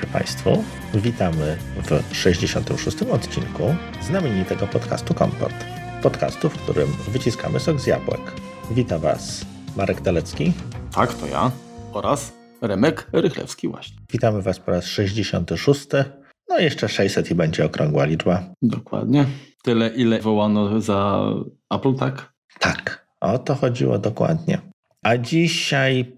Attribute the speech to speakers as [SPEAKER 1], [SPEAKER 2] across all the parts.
[SPEAKER 1] dobry Państwu. Witamy w 66. odcinku znamienitego podcastu Kompot. Podcastu, w którym wyciskamy sok z jabłek. Witam Was Marek Telecki.
[SPEAKER 2] Tak, to ja. Oraz Remek Rychlewski właśnie.
[SPEAKER 1] Witamy Was po raz 66. No i jeszcze 600 i będzie okrągła liczba.
[SPEAKER 2] Dokładnie. Tyle, ile wołano za Apple, tak?
[SPEAKER 1] Tak, o to chodziło dokładnie. A dzisiaj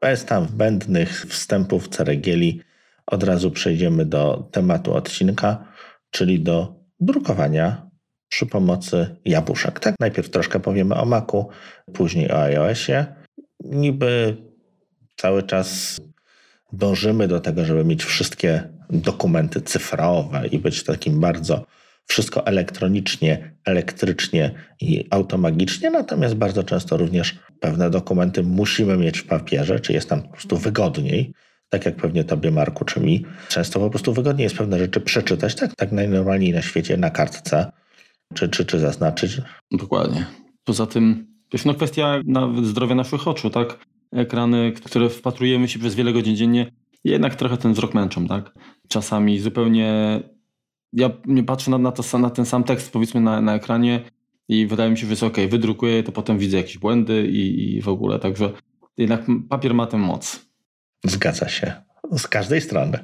[SPEAKER 1] bez tam wbędnych wstępów ceregieli od razu przejdziemy do tematu odcinka, czyli do drukowania przy pomocy jabłuszek. Tak, najpierw troszkę powiemy o Macu, później o iOSie. Niby cały czas dążymy do tego, żeby mieć wszystkie dokumenty cyfrowe i być takim bardzo wszystko elektronicznie, elektrycznie i automagicznie, natomiast bardzo często również pewne dokumenty musimy mieć w papierze, czy jest nam po prostu wygodniej, tak jak pewnie tobie, Marku, czy mi. Często po prostu wygodniej jest pewne rzeczy przeczytać, tak, tak najnormalniej na świecie, na kartce, czy, czy, czy zaznaczyć.
[SPEAKER 2] Dokładnie. Poza tym, jest no kwestia zdrowia naszych oczu, tak? Ekrany, które wpatrujemy się przez wiele godzin dziennie, jednak trochę ten wzrok męczą, tak? Czasami zupełnie ja nie patrzę na, na, to, na ten sam tekst, powiedzmy, na, na ekranie i wydaje mi się, że jest ok, wydrukuję, to potem widzę jakieś błędy i, i w ogóle, także jednak papier ma tę moc.
[SPEAKER 1] Zgadza się. Z każdej strony.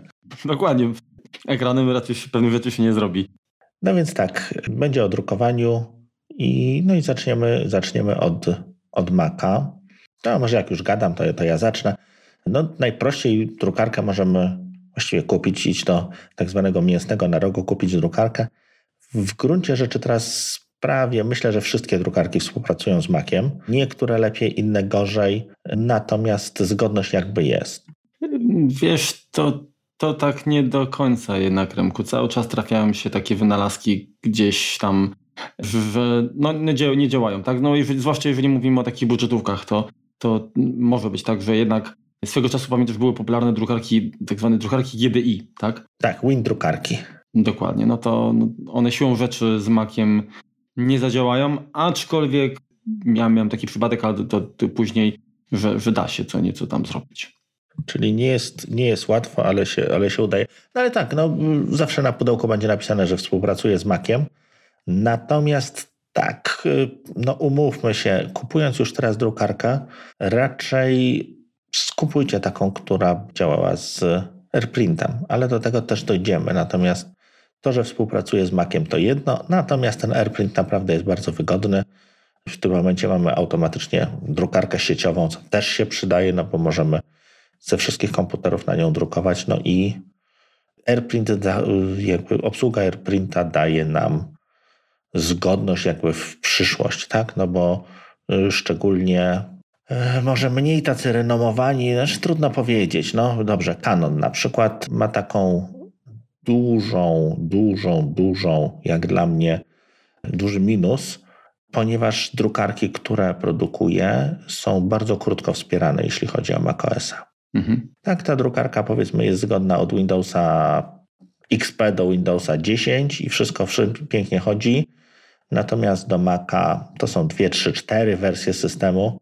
[SPEAKER 2] Dokładnie. Ekranem raczej pewnych rzeczy się nie zrobi.
[SPEAKER 1] No więc tak, będzie o drukowaniu i, no i zaczniemy, zaczniemy od, od Maca. No może jak już gadam, to, to ja zacznę. No najprościej drukarkę możemy właściwie kupić, iść do tak zwanego mięsnego na rogu, kupić drukarkę. W gruncie rzeczy teraz prawie myślę, że wszystkie drukarki współpracują z Maciem. Niektóre lepiej, inne gorzej, natomiast zgodność jakby jest.
[SPEAKER 2] Wiesz, to, to tak nie do końca jednak, Remku. Cały czas trafiają się takie wynalazki gdzieś tam, że no, nie, nie działają. Tak? No, jeżeli, zwłaszcza jeżeli mówimy o takich budżetówkach, to, to może być tak, że jednak Swego czasu pamiętam, że były popularne drukarki, tak zwane drukarki GDI, tak?
[SPEAKER 1] Tak, Win drukarki.
[SPEAKER 2] Dokładnie, no to no, one siłą rzeczy z Maciem nie zadziałają, aczkolwiek ja miałem taki przypadek, ale to, to później, że, że da się co nieco tam zrobić.
[SPEAKER 1] Czyli nie jest, nie jest łatwo, ale się, ale się udaje. No ale tak, no, zawsze na pudełku będzie napisane, że współpracuje z Maciem. Natomiast tak, no umówmy się, kupując już teraz drukarkę, raczej skupujcie taką, która działała z AirPrintem, ale do tego też dojdziemy. Natomiast to, że współpracuje z Maciem to jedno, natomiast ten AirPrint naprawdę jest bardzo wygodny. W tym momencie mamy automatycznie drukarkę sieciową, co też się przydaje, no bo możemy ze wszystkich komputerów na nią drukować. No i AirPrint, jakby obsługa AirPrinta daje nam zgodność jakby w przyszłość, tak? No bo y, szczególnie E, może mniej tacy renomowani, znaczy trudno powiedzieć. No dobrze, Canon na przykład ma taką dużą, dużą, dużą, jak dla mnie, duży minus, ponieważ drukarki, które produkuje, są bardzo krótko wspierane, jeśli chodzi o macOSa. Mhm. Tak, ta drukarka powiedzmy jest zgodna od Windowsa XP do Windowsa 10 i wszystko pięknie chodzi. Natomiast do Maca to są 2, 3, 4 wersje systemu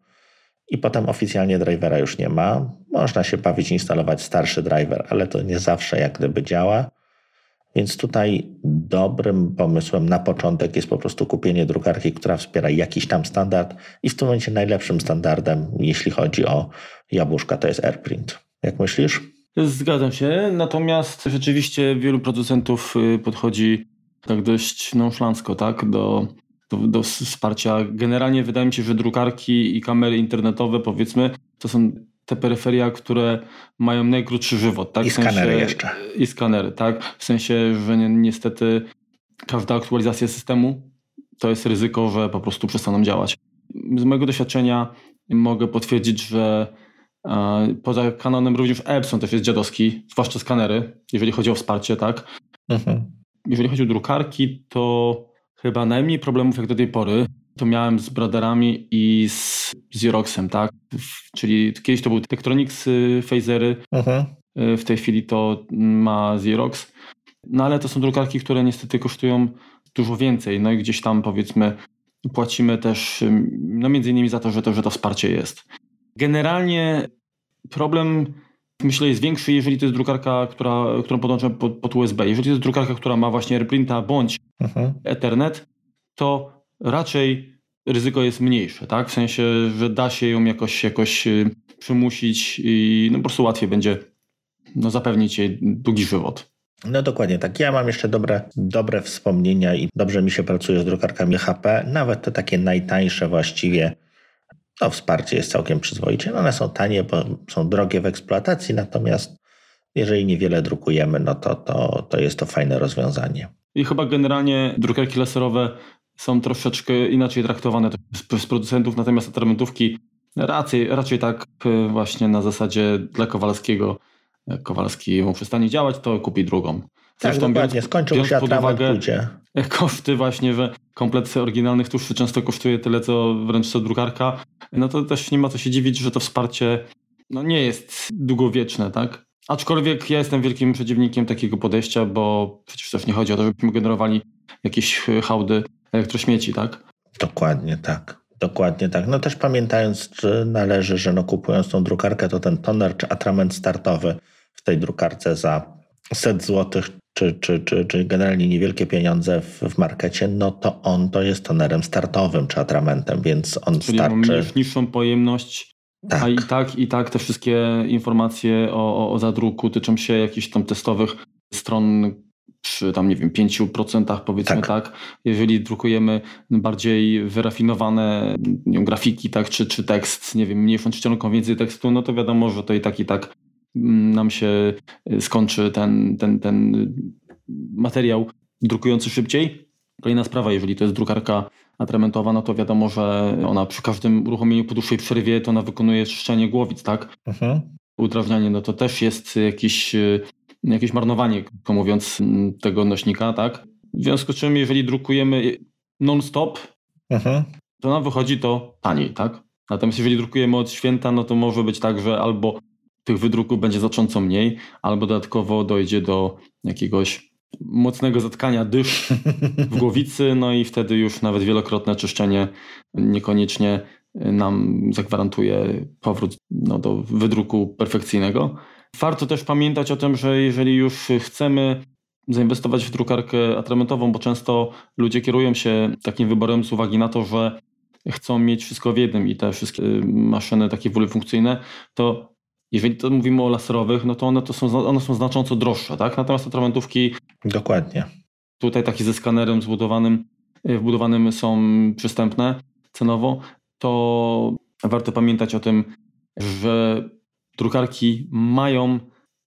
[SPEAKER 1] i potem oficjalnie drivera już nie ma. Można się bawić, instalować starszy driver, ale to nie zawsze jak gdyby działa. Więc tutaj dobrym pomysłem na początek jest po prostu kupienie drukarki, która wspiera jakiś tam standard i w tym momencie najlepszym standardem, jeśli chodzi o jabłuszka, to jest AirPrint. Jak myślisz?
[SPEAKER 2] Zgadzam się, natomiast rzeczywiście wielu producentów y, podchodzi tak dość nonszalancko tak, do do, do wsparcia. Generalnie wydaje mi się, że drukarki i kamery internetowe, powiedzmy, to są te peryferia, które mają najkrótszy żywot. Tak?
[SPEAKER 1] I skanery sensie, jeszcze.
[SPEAKER 2] I skanery, tak? W sensie, że ni niestety każda aktualizacja systemu to jest ryzyko, że po prostu przestaną działać. Z mojego doświadczenia mogę potwierdzić, że e, poza kanonem również Epson też jest dziadowski, zwłaszcza skanery, jeżeli chodzi o wsparcie, tak? Mhm. Jeżeli chodzi o drukarki, to Chyba najmniej problemów jak do tej pory to miałem z Broderami i z Xeroxem, tak? Czyli kiedyś to był Tektronix y, Phasery, uh-huh. w tej chwili to ma Xerox. No ale to są drukarki, które niestety kosztują dużo więcej. No i gdzieś tam powiedzmy płacimy też, no między innymi za to, że to, że to wsparcie jest. Generalnie problem myślę, jest większy, jeżeli to jest drukarka, która, którą podłączamy pod, pod USB. Jeżeli to jest drukarka, która ma właśnie reprinta bądź mhm. Ethernet, to raczej ryzyko jest mniejsze, tak? W sensie, że da się ją jakoś, jakoś y, przymusić i no, po prostu łatwiej będzie no, zapewnić jej długi żywot.
[SPEAKER 1] No dokładnie tak. Ja mam jeszcze dobre, dobre wspomnienia i dobrze mi się pracuje z drukarkami HP, nawet te takie najtańsze właściwie. No wsparcie jest całkiem przyzwoicie. No, one są tanie, bo są drogie w eksploatacji, natomiast jeżeli niewiele drukujemy, no to, to, to jest to fajne rozwiązanie.
[SPEAKER 2] I chyba generalnie drukarki laserowe są troszeczkę inaczej traktowane przez producentów, natomiast atramentówki raczej, raczej tak e, właśnie na zasadzie dla Kowalskiego jak Kowalski mu przestanie działać, to kupi drugą.
[SPEAKER 1] Tak, Zresztą tak, dokładnie. Biorąc, Skończył się pod uwagę pójdzie.
[SPEAKER 2] koszty właśnie, że komplet oryginalnych tuszy często kosztuje tyle, co wręcz co drukarka, no to też nie ma co się dziwić, że to wsparcie no nie jest długowieczne, tak? Aczkolwiek ja jestem wielkim przeciwnikiem takiego podejścia, bo przecież też nie chodzi o to, żebyśmy generowali jakieś hałdy elektrośmieci, tak?
[SPEAKER 1] Dokładnie tak. Dokładnie tak. No też pamiętając, że należy, że no kupując tą drukarkę, to ten toner czy atrament startowy w tej drukarce za set złotych, czy, czy, czy, czy generalnie niewielkie pieniądze w, w markecie, no to on to jest tonerem startowym czy atramentem, więc on
[SPEAKER 2] Czyli
[SPEAKER 1] starczy...
[SPEAKER 2] niższą pojemność, tak. a i tak, i tak te wszystkie informacje o, o, o zadruku tyczą się jakichś tam testowych stron przy tam, nie wiem, 5% powiedzmy tak. tak. Jeżeli drukujemy bardziej wyrafinowane wiem, grafiki, tak, czy, czy tekst, nie wiem, mniejszą czcionką więcej tekstu, no to wiadomo, że to i tak i tak mm, nam się y, skończy ten, ten, ten materiał drukujący szybciej. Kolejna sprawa, jeżeli to jest drukarka atramentowa, no to wiadomo, że ona przy każdym uruchomieniu po dłuższej przerwie to ona wykonuje czyszczenie głowic, tak? Mhm. Udrażnianie, no to też jest jakiś y, jakieś marnowanie, mówiąc, tego nośnika, tak? W związku z czym, jeżeli drukujemy non-stop, mhm. to nam wychodzi to taniej, tak? Natomiast jeżeli drukujemy od święta, no to może być tak, że albo tych wydruków będzie znacząco mniej, albo dodatkowo dojdzie do jakiegoś mocnego zatkania dysz w głowicy, no i wtedy już nawet wielokrotne czyszczenie niekoniecznie nam zagwarantuje powrót no, do wydruku perfekcyjnego. Warto też pamiętać o tym, że jeżeli już chcemy zainwestować w drukarkę atramentową, bo często ludzie kierują się takim wyborem z uwagi na to, że chcą mieć wszystko w jednym i te wszystkie maszyny takie wielofunkcyjne, to jeżeli to mówimy o laserowych, no to one, to są, one są znacząco droższe, tak? Natomiast atramentówki...
[SPEAKER 1] Dokładnie.
[SPEAKER 2] Tutaj takie ze skanerem zbudowanym, wbudowanym są przystępne cenowo, to warto pamiętać o tym, że drukarki mają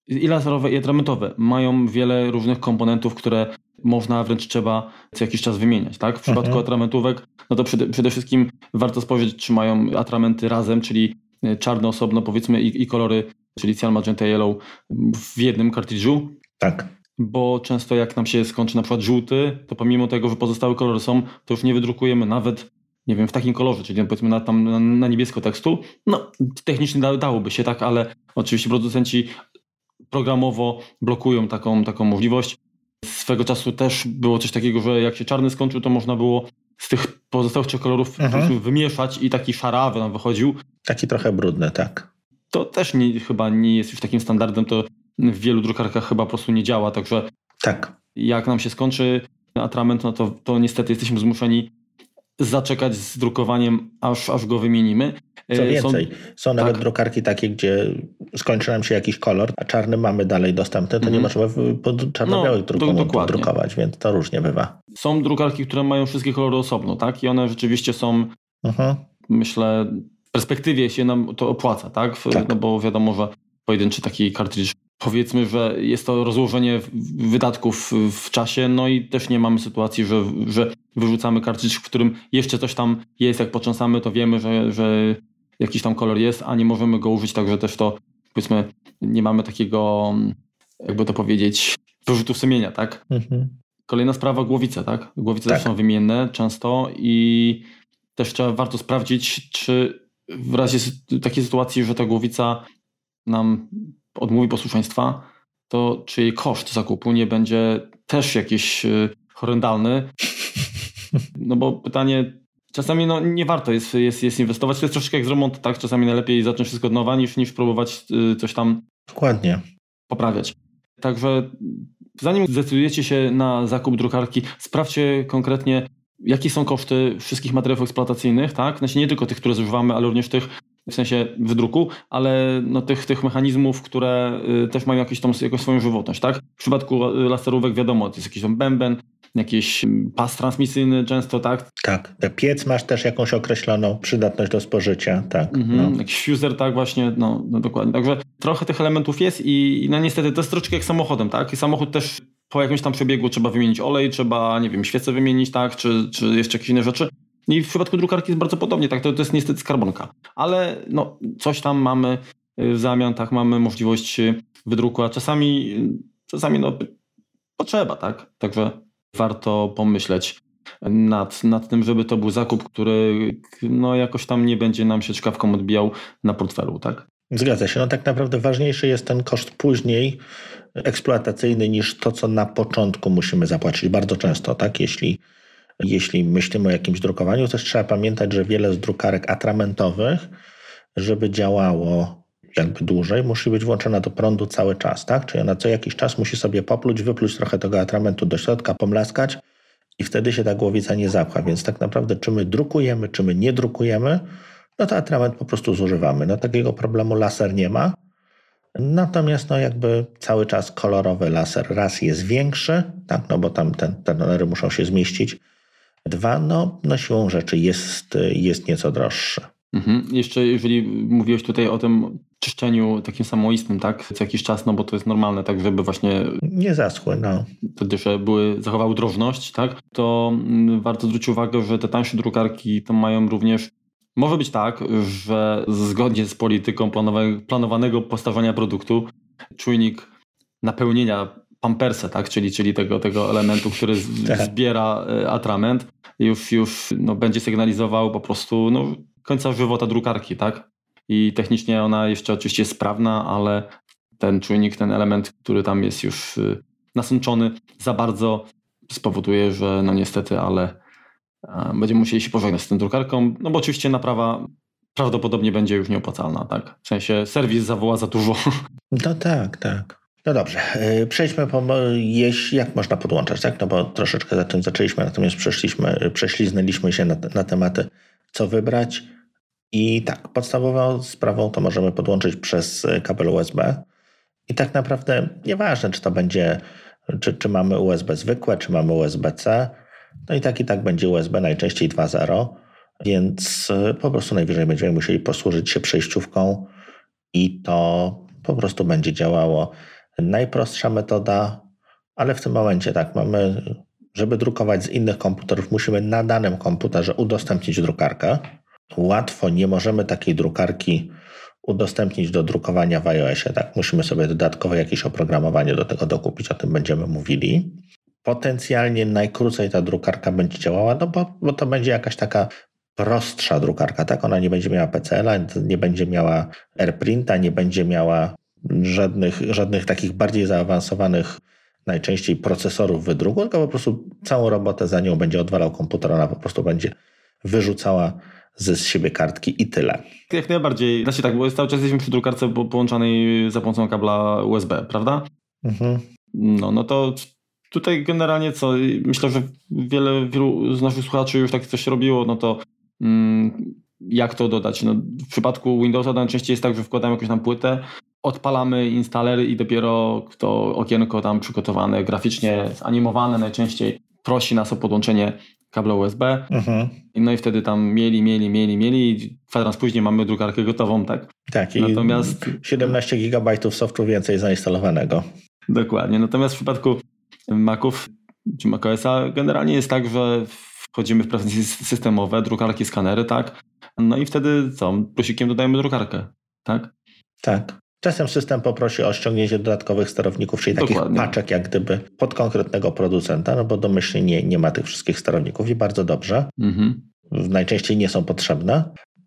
[SPEAKER 2] i laserowe, i atramentowe mają wiele różnych komponentów, które można wręcz trzeba co jakiś czas wymieniać. Tak? W przypadku mhm. atramentówek, no to przede, przede, wszystkim warto spojrzeć, czy mają atramenty razem, czyli e, czarne osobno powiedzmy i, i kolory, czyli cyan, magenta, yellow w jednym kartridżu.
[SPEAKER 1] Tak.
[SPEAKER 2] Bo często jak nam się skończy na przykład żółty, to pomimo tego, że pozostałe kolory są, to już nie wydrukujemy nawet nie wiem, w takim kolorze, czyli powiedzmy na, tam, na, na niebiesko tekstu, no technicznie da, dałoby się tak, ale oczywiście producenci programowo blokują taką, taką możliwość. Swego czasu też było coś takiego, że jak się czarny skończył, to można było z tych pozostałych trzech kolorów mhm. wymieszać i taki szarawy nam wychodził.
[SPEAKER 1] Taki trochę brudny, tak.
[SPEAKER 2] To też nie, chyba nie jest już takim standardem, to w wielu drukarkach chyba po prostu nie działa, także
[SPEAKER 1] tak.
[SPEAKER 2] jak nam się skończy atrament, no to, to niestety jesteśmy zmuszeni zaczekać z drukowaniem, aż, aż go wymienimy.
[SPEAKER 1] Co e, więcej, są, są nawet tak. drukarki takie, gdzie skończy nam się jakiś kolor, a czarny mamy dalej dostępny, to nie mhm. możemy pod czarno-białych no, drukować, więc to różnie bywa.
[SPEAKER 2] Są drukarki, które mają wszystkie kolory osobno, tak? I one rzeczywiście są, mhm. myślę, w perspektywie się nam to opłaca, tak? tak? No bo wiadomo, że pojedynczy taki kartridż powiedzmy, że jest to rozłożenie wydatków w czasie, no i też nie mamy sytuacji, że, że wyrzucamy kartridż, w którym jeszcze coś tam jest, jak począsamy, to wiemy, że, że jakiś tam kolor jest, a nie możemy go użyć, także też to powiedzmy nie mamy takiego, jakby to powiedzieć, wyrzutów sumienia, tak? Mhm. Kolejna sprawa, głowice, tak? Głowice tak. też są wymienne często i też trzeba warto sprawdzić, czy w razie takiej sytuacji, że ta głowica nam odmówi posłuszeństwa, to czy jej koszt zakupu nie będzie też jakiś y, horrendalny? No bo pytanie, czasami no, nie warto jest, jest, jest inwestować. To jest troszeczkę jak z remontu, tak? Czasami najlepiej zacząć wszystko od nowa, niż, niż próbować y, coś tam
[SPEAKER 1] Dokładnie.
[SPEAKER 2] poprawiać. Także zanim zdecydujecie się na zakup drukarki, sprawdźcie konkretnie, jakie są koszty wszystkich materiałów eksploatacyjnych, tak? Znaczy nie tylko tych, które zużywamy, ale również tych w sensie wydruku, ale no tych, tych mechanizmów, które y, też mają jakąś, tam, jakąś swoją żywotność, tak? W przypadku laserówek wiadomo, to jest jakiś tam bęben, jakiś pas transmisyjny często, tak?
[SPEAKER 1] Tak. Piec masz też jakąś określoną przydatność do spożycia, tak.
[SPEAKER 2] Mhm, no. Jakiś fuser, tak właśnie, no, no dokładnie. Także trochę tych elementów jest i no niestety to jest troszeczkę jak samochodem, tak? I samochód też po jakimś tam przebiegu trzeba wymienić olej, trzeba, nie wiem, świecę wymienić, tak? Czy, czy jeszcze jakieś inne rzeczy. I w przypadku drukarki jest bardzo podobnie, tak? To, to jest niestety skarbonka. Ale no, coś tam mamy w zamian, tak? Mamy możliwość wydruku, a czasami, czasami no, potrzeba, tak? Także warto pomyśleć nad, nad tym, żeby to był zakup, który no, jakoś tam nie będzie nam się czkawką odbijał na portfelu, tak?
[SPEAKER 1] Zgadza się. No tak naprawdę ważniejszy jest ten koszt później eksploatacyjny niż to, co na początku musimy zapłacić. Bardzo często, tak? Jeśli, jeśli myślimy o jakimś drukowaniu, też trzeba pamiętać, że wiele z drukarek atramentowych, żeby działało jakby dłużej, musi być włączona do prądu cały czas, tak? Czyli ona co jakiś czas musi sobie popluć, wypluć trochę tego atramentu do środka, pomlaskać i wtedy się ta głowica nie zapcha. Więc tak naprawdę, czy my drukujemy, czy my nie drukujemy, no to atrament po prostu zużywamy. No takiego problemu laser nie ma. Natomiast no jakby cały czas kolorowy laser raz jest większy, tak, no bo tam ten, te tonery muszą się zmieścić. Dwa, no, no siłą rzeczy jest, jest nieco droższy.
[SPEAKER 2] Mhm. Jeszcze jeżeli mówiłeś tutaj o tym czyszczeniu takim samoistnym, tak, co jakiś czas, no bo to jest normalne, tak, żeby właśnie...
[SPEAKER 1] Nie zaschły, no.
[SPEAKER 2] Wtedy, że były, zachowały drożność, tak, to mm, warto zwrócić uwagę, że te tańsze drukarki to mają również może być tak, że zgodnie z polityką planowanego postawienia produktu, czujnik napełnienia pampersa, tak, czyli, czyli tego, tego elementu, który tak. zbiera e, atrament, już, już no, będzie sygnalizował po prostu no, końca żywota drukarki, tak? I technicznie ona jeszcze oczywiście jest sprawna, ale ten czujnik, ten element, który tam jest już y, nasączony za bardzo spowoduje, że no niestety, ale będziemy musieli się pożegnać z tą drukarką, no bo oczywiście naprawa prawdopodobnie będzie już nieopłacalna, tak? W sensie serwis zawoła za dużo.
[SPEAKER 1] No tak, tak. No dobrze, y, przejdźmy po, jak można podłączać, tak? No bo troszeczkę za tym zaczęliśmy, natomiast przeszliśmy, prześliznęliśmy się na, na tematy, co wybrać. I tak, podstawową sprawą to możemy podłączyć przez kabel USB. I tak naprawdę nieważne, czy to będzie, czy, czy mamy USB zwykłe, czy mamy USB-C, no i tak i tak będzie USB najczęściej 2.0, więc y, po prostu najwyżej będziemy musieli posłużyć się przejściówką i to po prostu będzie działało. Najprostsza metoda, ale w tym momencie tak, mamy, żeby drukować z innych komputerów, musimy na danym komputerze udostępnić drukarkę. Łatwo nie możemy takiej drukarki udostępnić do drukowania w iOSie. Tak, musimy sobie dodatkowe jakieś oprogramowanie do tego dokupić, o tym będziemy mówili potencjalnie najkrócej ta drukarka będzie działała, no bo, bo to będzie jakaś taka prostsza drukarka, tak? Ona nie będzie miała PCL-a, nie będzie miała AirPrinta, nie będzie miała żadnych, żadnych takich bardziej zaawansowanych najczęściej procesorów wydruku, tylko po prostu całą robotę za nią będzie odwalał komputer, ona po prostu będzie wyrzucała ze z siebie kartki i tyle.
[SPEAKER 2] Jak najbardziej. Znaczy tak, bo cały czas jesteśmy przy drukarce połączonej za pomocą kabla USB, prawda? Mhm. No, no to Tutaj generalnie co, myślę, że wiele, wielu z naszych słuchaczy już tak coś robiło, no to mm, jak to dodać? No, w przypadku Windowsa najczęściej jest tak, że wkładamy jakąś tam płytę, odpalamy installer i dopiero to okienko tam przygotowane, graficznie zanimowane najczęściej prosi nas o podłączenie kabla USB. Mhm. No i wtedy tam mieli, mieli, mieli, mieli i kwadrans później mamy drukarkę gotową, tak?
[SPEAKER 1] Tak, i Natomiast... 17 GB softu więcej zainstalowanego.
[SPEAKER 2] Dokładnie. Natomiast w przypadku Maców czy macOSa generalnie jest tak, że wchodzimy w preferencje systemowe, drukarki, skanery, tak? No i wtedy co? Plusikiem dodajemy drukarkę, tak?
[SPEAKER 1] Tak. Czasem system poprosi o ściągnięcie dodatkowych sterowników, czyli Dokładnie. takich paczek jak gdyby pod konkretnego producenta, no bo domyślnie nie, nie ma tych wszystkich sterowników i bardzo dobrze. Mhm. Najczęściej nie są potrzebne.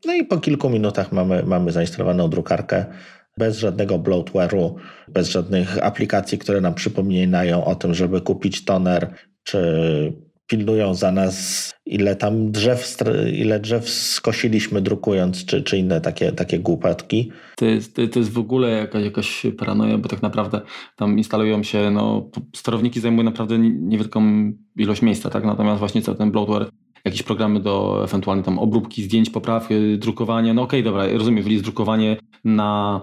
[SPEAKER 1] No i po kilku minutach mamy, mamy zainstalowaną drukarkę bez żadnego bloatware'u, bez żadnych aplikacji, które nam przypominają o tym, żeby kupić toner, czy pilnują za nas, ile tam drzew, ile drzew skosiliśmy drukując, czy, czy inne takie, takie głupotki.
[SPEAKER 2] To jest, to jest w ogóle jakaś, jakaś paranoja, bo tak naprawdę tam instalują się, no sterowniki zajmują naprawdę niewielką ilość miejsca, tak? Natomiast właśnie cały ten bloatware jakieś programy do ewentualnie tam obróbki zdjęć, popraw, drukowania. No okej, okay, dobra, rozumiem, jest drukowanie na,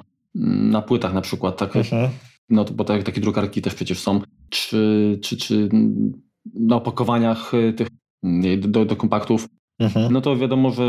[SPEAKER 2] na płytach na przykład, tak? Mhm. No to bo tak, takie drukarki też przecież są, czy, czy, czy na opakowaniach tych do, do kompaktów, mhm. no to wiadomo, że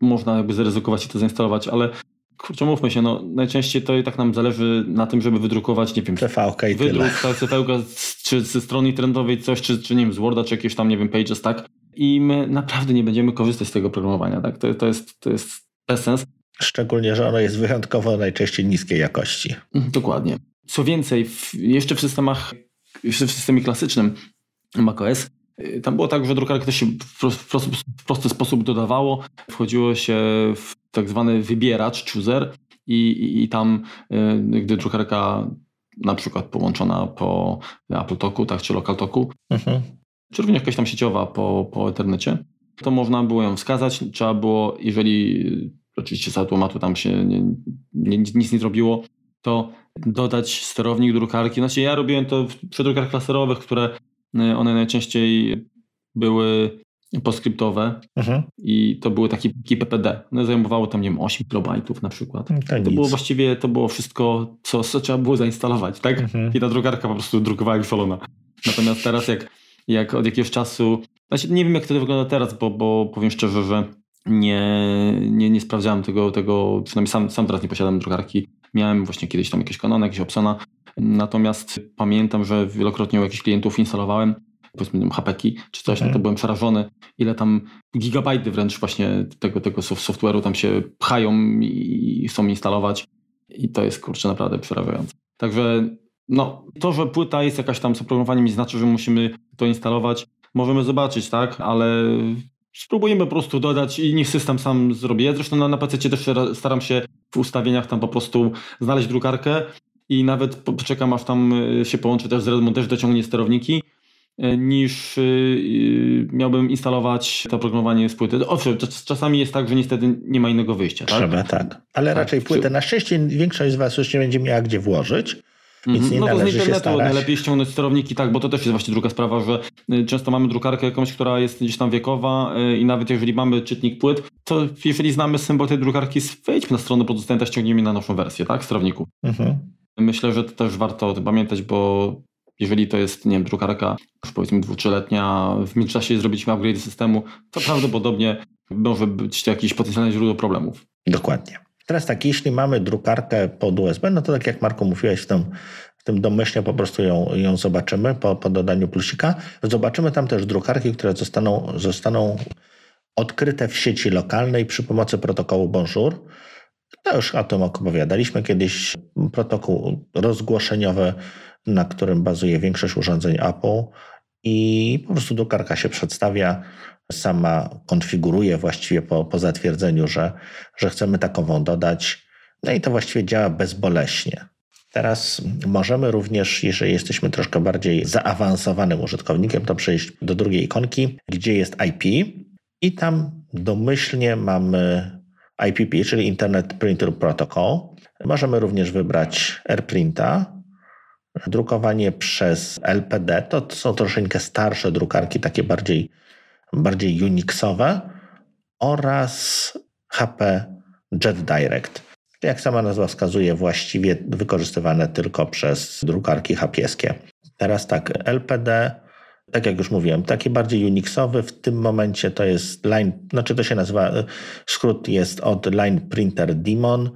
[SPEAKER 2] można jakby zaryzykować i to zainstalować, ale kurczę, mówmy się, no najczęściej to i tak nam zależy na tym, żeby wydrukować, nie wiem,
[SPEAKER 1] CV i wydruk,
[SPEAKER 2] CV, czy ze strony internetowej coś, czy, czy nie wiem, z Worda, czy jakieś tam, nie wiem, Pages, tak? I my naprawdę nie będziemy korzystać z tego programowania, tak? To, to, jest, to jest bez sens.
[SPEAKER 1] Szczególnie, że ono jest wyjątkowo najczęściej niskiej jakości.
[SPEAKER 2] Mhm, dokładnie. Co więcej, w, jeszcze w systemach, jeszcze w systemie klasycznym macOS, y, tam było tak, że drukarkę to się w prosty, w prosty sposób dodawało. Wchodziło się w tak zwany wybieracz, chooser i, i, i tam, y, gdy drukarka na przykład połączona po Apple Talku, tak, czy Local Talku, mhm czy również jakaś tam sieciowa po, po Ethernecie, to można było ją wskazać. Trzeba było, jeżeli oczywiście z automatu tam się nie, nie, nic nie zrobiło, to dodać sterownik drukarki. Znaczy ja robiłem to przy drukarkach laserowych, które y, one najczęściej były poskryptowe mhm. i to były takie pliki PPD. One zajmowały tam, nie wiem, 8 kilobajtów na przykład. No to, to było właściwie, to było wszystko, co, co trzeba było zainstalować, tak? Mhm. I ta drukarka po prostu drukowała jak szalona. Natomiast teraz jak jak od jakiegoś czasu, znaczy nie wiem jak to wygląda teraz, bo, bo powiem szczerze, że nie, nie, nie sprawdzałem tego, tego przynajmniej sam, sam teraz nie posiadam drukarki. Miałem właśnie kiedyś tam jakieś Canony, jakieś Opsona, natomiast pamiętam, że wielokrotnie u jakichś klientów instalowałem powiedzmy hapeki czy coś, okay. no to byłem przerażony, ile tam gigabajty wręcz właśnie tego, tego software'u tam się pchają i chcą instalować i to jest kurczę naprawdę przerażające. Także no, to, że płyta jest jakaś tam z oprogramowaniem nie znaczy, że musimy to instalować. Możemy zobaczyć, tak, ale spróbujemy po prostu dodać i niech system sam zrobi. Ja zresztą na, na PC też staram się w ustawieniach tam po prostu znaleźć drukarkę i nawet poczekam aż tam y, się połączy też z Redmond, też dociągnie sterowniki y, niż y, miałbym instalować to oprogramowanie z płyty. Owszem, czasami jest tak, że niestety nie ma innego wyjścia. Tak?
[SPEAKER 1] Trzeba, tak. Ale tak. raczej płytę. Na szczęście większość z Was już nie będzie miała gdzie włożyć. Więc nie
[SPEAKER 2] no
[SPEAKER 1] to
[SPEAKER 2] z internetu najlepiej ściągnąć sterowniki, tak, bo to też jest właśnie druga sprawa, że często mamy drukarkę jakąś, która jest gdzieś tam wiekowa i nawet jeżeli mamy czytnik płyt, to jeżeli znamy symbol tej drukarki, wejdźmy na stronę producenta, ściągniemy na naszą wersję, tak, sterowników. Mhm. Myślę, że to też warto pamiętać, bo jeżeli to jest, nie wiem, drukarka już powiedzmy dwu, trzyletnia, w międzyczasie zrobiliśmy upgrade systemu, to prawdopodobnie może być to jakieś potencjalne źródło problemów.
[SPEAKER 1] Dokładnie. Teraz tak, jeśli mamy drukarkę pod USB, no to tak jak Marku mówiłeś, w tym, w tym domyślnie po prostu ją, ją zobaczymy po, po dodaniu plusika. Zobaczymy tam też drukarki, które zostaną, zostaną odkryte w sieci lokalnej przy pomocy protokołu Bonjour. To już o tym opowiadaliśmy kiedyś. Protokół rozgłoszeniowy, na którym bazuje większość urządzeń Apple i po prostu drukarka się przedstawia sama konfiguruje właściwie po, po zatwierdzeniu, że, że chcemy takową dodać. No i to właściwie działa bezboleśnie. Teraz możemy również, jeżeli jesteśmy troszkę bardziej zaawansowanym użytkownikiem, to przejść do drugiej ikonki, gdzie jest IP i tam domyślnie mamy IPP, czyli Internet Printer Protocol. Możemy również wybrać AirPrinta, drukowanie przez LPD. To są troszeczkę starsze drukarki, takie bardziej bardziej Unixowe oraz HP Jet Direct. Jak sama nazwa wskazuje, właściwie wykorzystywane tylko przez drukarki hapieskie. Teraz tak, LPD, tak jak już mówiłem, taki bardziej Unixowy, w tym momencie to jest line, znaczy to się nazywa, skrót jest od Line Printer Demon.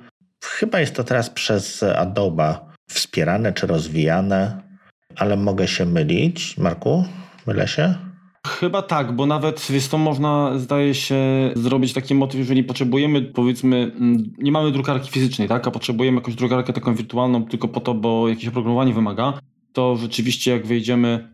[SPEAKER 1] Chyba jest to teraz przez Adobe wspierane czy rozwijane, ale mogę się mylić. Marku, mylę się?
[SPEAKER 2] Chyba tak, bo nawet wiesz, to można, zdaje się, zrobić taki motyw, jeżeli potrzebujemy, powiedzmy, mm, nie mamy drukarki fizycznej, tak, a potrzebujemy jakąś drukarkę taką wirtualną tylko po to, bo jakieś oprogramowanie wymaga, to rzeczywiście jak wejdziemy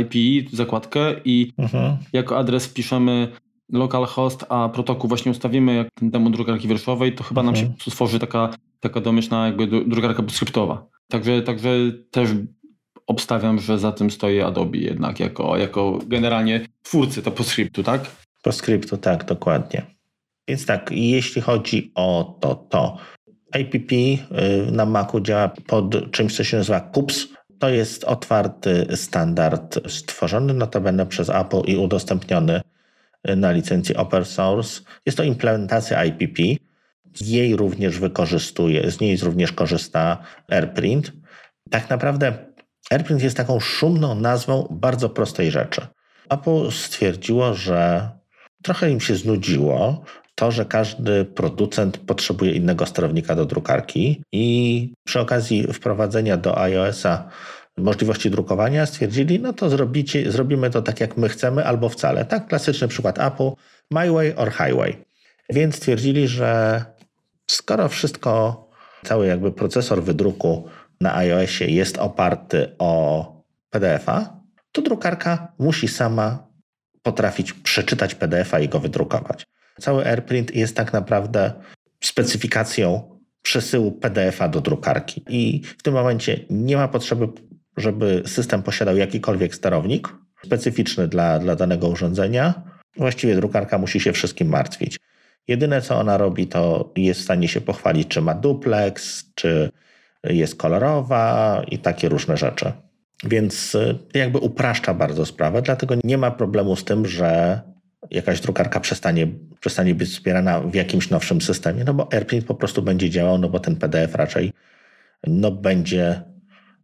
[SPEAKER 2] IP, zakładkę i mhm. jako adres piszemy localhost, a protokół właśnie ustawimy jak demo drukarki wierszowej, to chyba mhm. nam się stworzy taka, taka domyślna jakby drukarka skryptowa. Także, także też obstawiam, że za tym stoi Adobe jednak, jako, jako generalnie twórcy to PostScriptu, tak?
[SPEAKER 1] PostScriptu, tak, dokładnie. Więc tak, jeśli chodzi o to, to IPP y, na Macu działa pod czymś, co się nazywa CUPS. To jest otwarty standard stworzony notabene przez Apple i udostępniony na licencji open source. Jest to implementacja IPP. Jej również wykorzystuje, z niej również korzysta AirPrint. Tak naprawdę AirPrint jest taką szumną nazwą bardzo prostej rzeczy. Apple stwierdziło, że trochę im się znudziło to, że każdy producent potrzebuje innego sterownika do drukarki i przy okazji wprowadzenia do iOS-a możliwości drukowania stwierdzili, no to zrobicie, zrobimy to tak, jak my chcemy, albo wcale. Tak, klasyczny przykład Apple, My Way or Highway. Więc stwierdzili, że skoro wszystko, cały jakby procesor wydruku na iOSie jest oparty o PDF-a, to drukarka musi sama potrafić przeczytać PDF-a i go wydrukować. Cały AirPrint jest tak naprawdę specyfikacją przesyłu PDF-a do drukarki. I w tym momencie nie ma potrzeby, żeby system posiadał jakikolwiek sterownik specyficzny dla, dla danego urządzenia. Właściwie drukarka musi się wszystkim martwić. Jedyne, co ona robi, to jest w stanie się pochwalić, czy ma duplex, czy jest kolorowa i takie różne rzeczy. Więc y, jakby upraszcza bardzo sprawę, dlatego nie ma problemu z tym, że jakaś drukarka przestanie, przestanie być wspierana w jakimś nowszym systemie, no bo AirPrint po prostu będzie działał, no bo ten PDF raczej no będzie,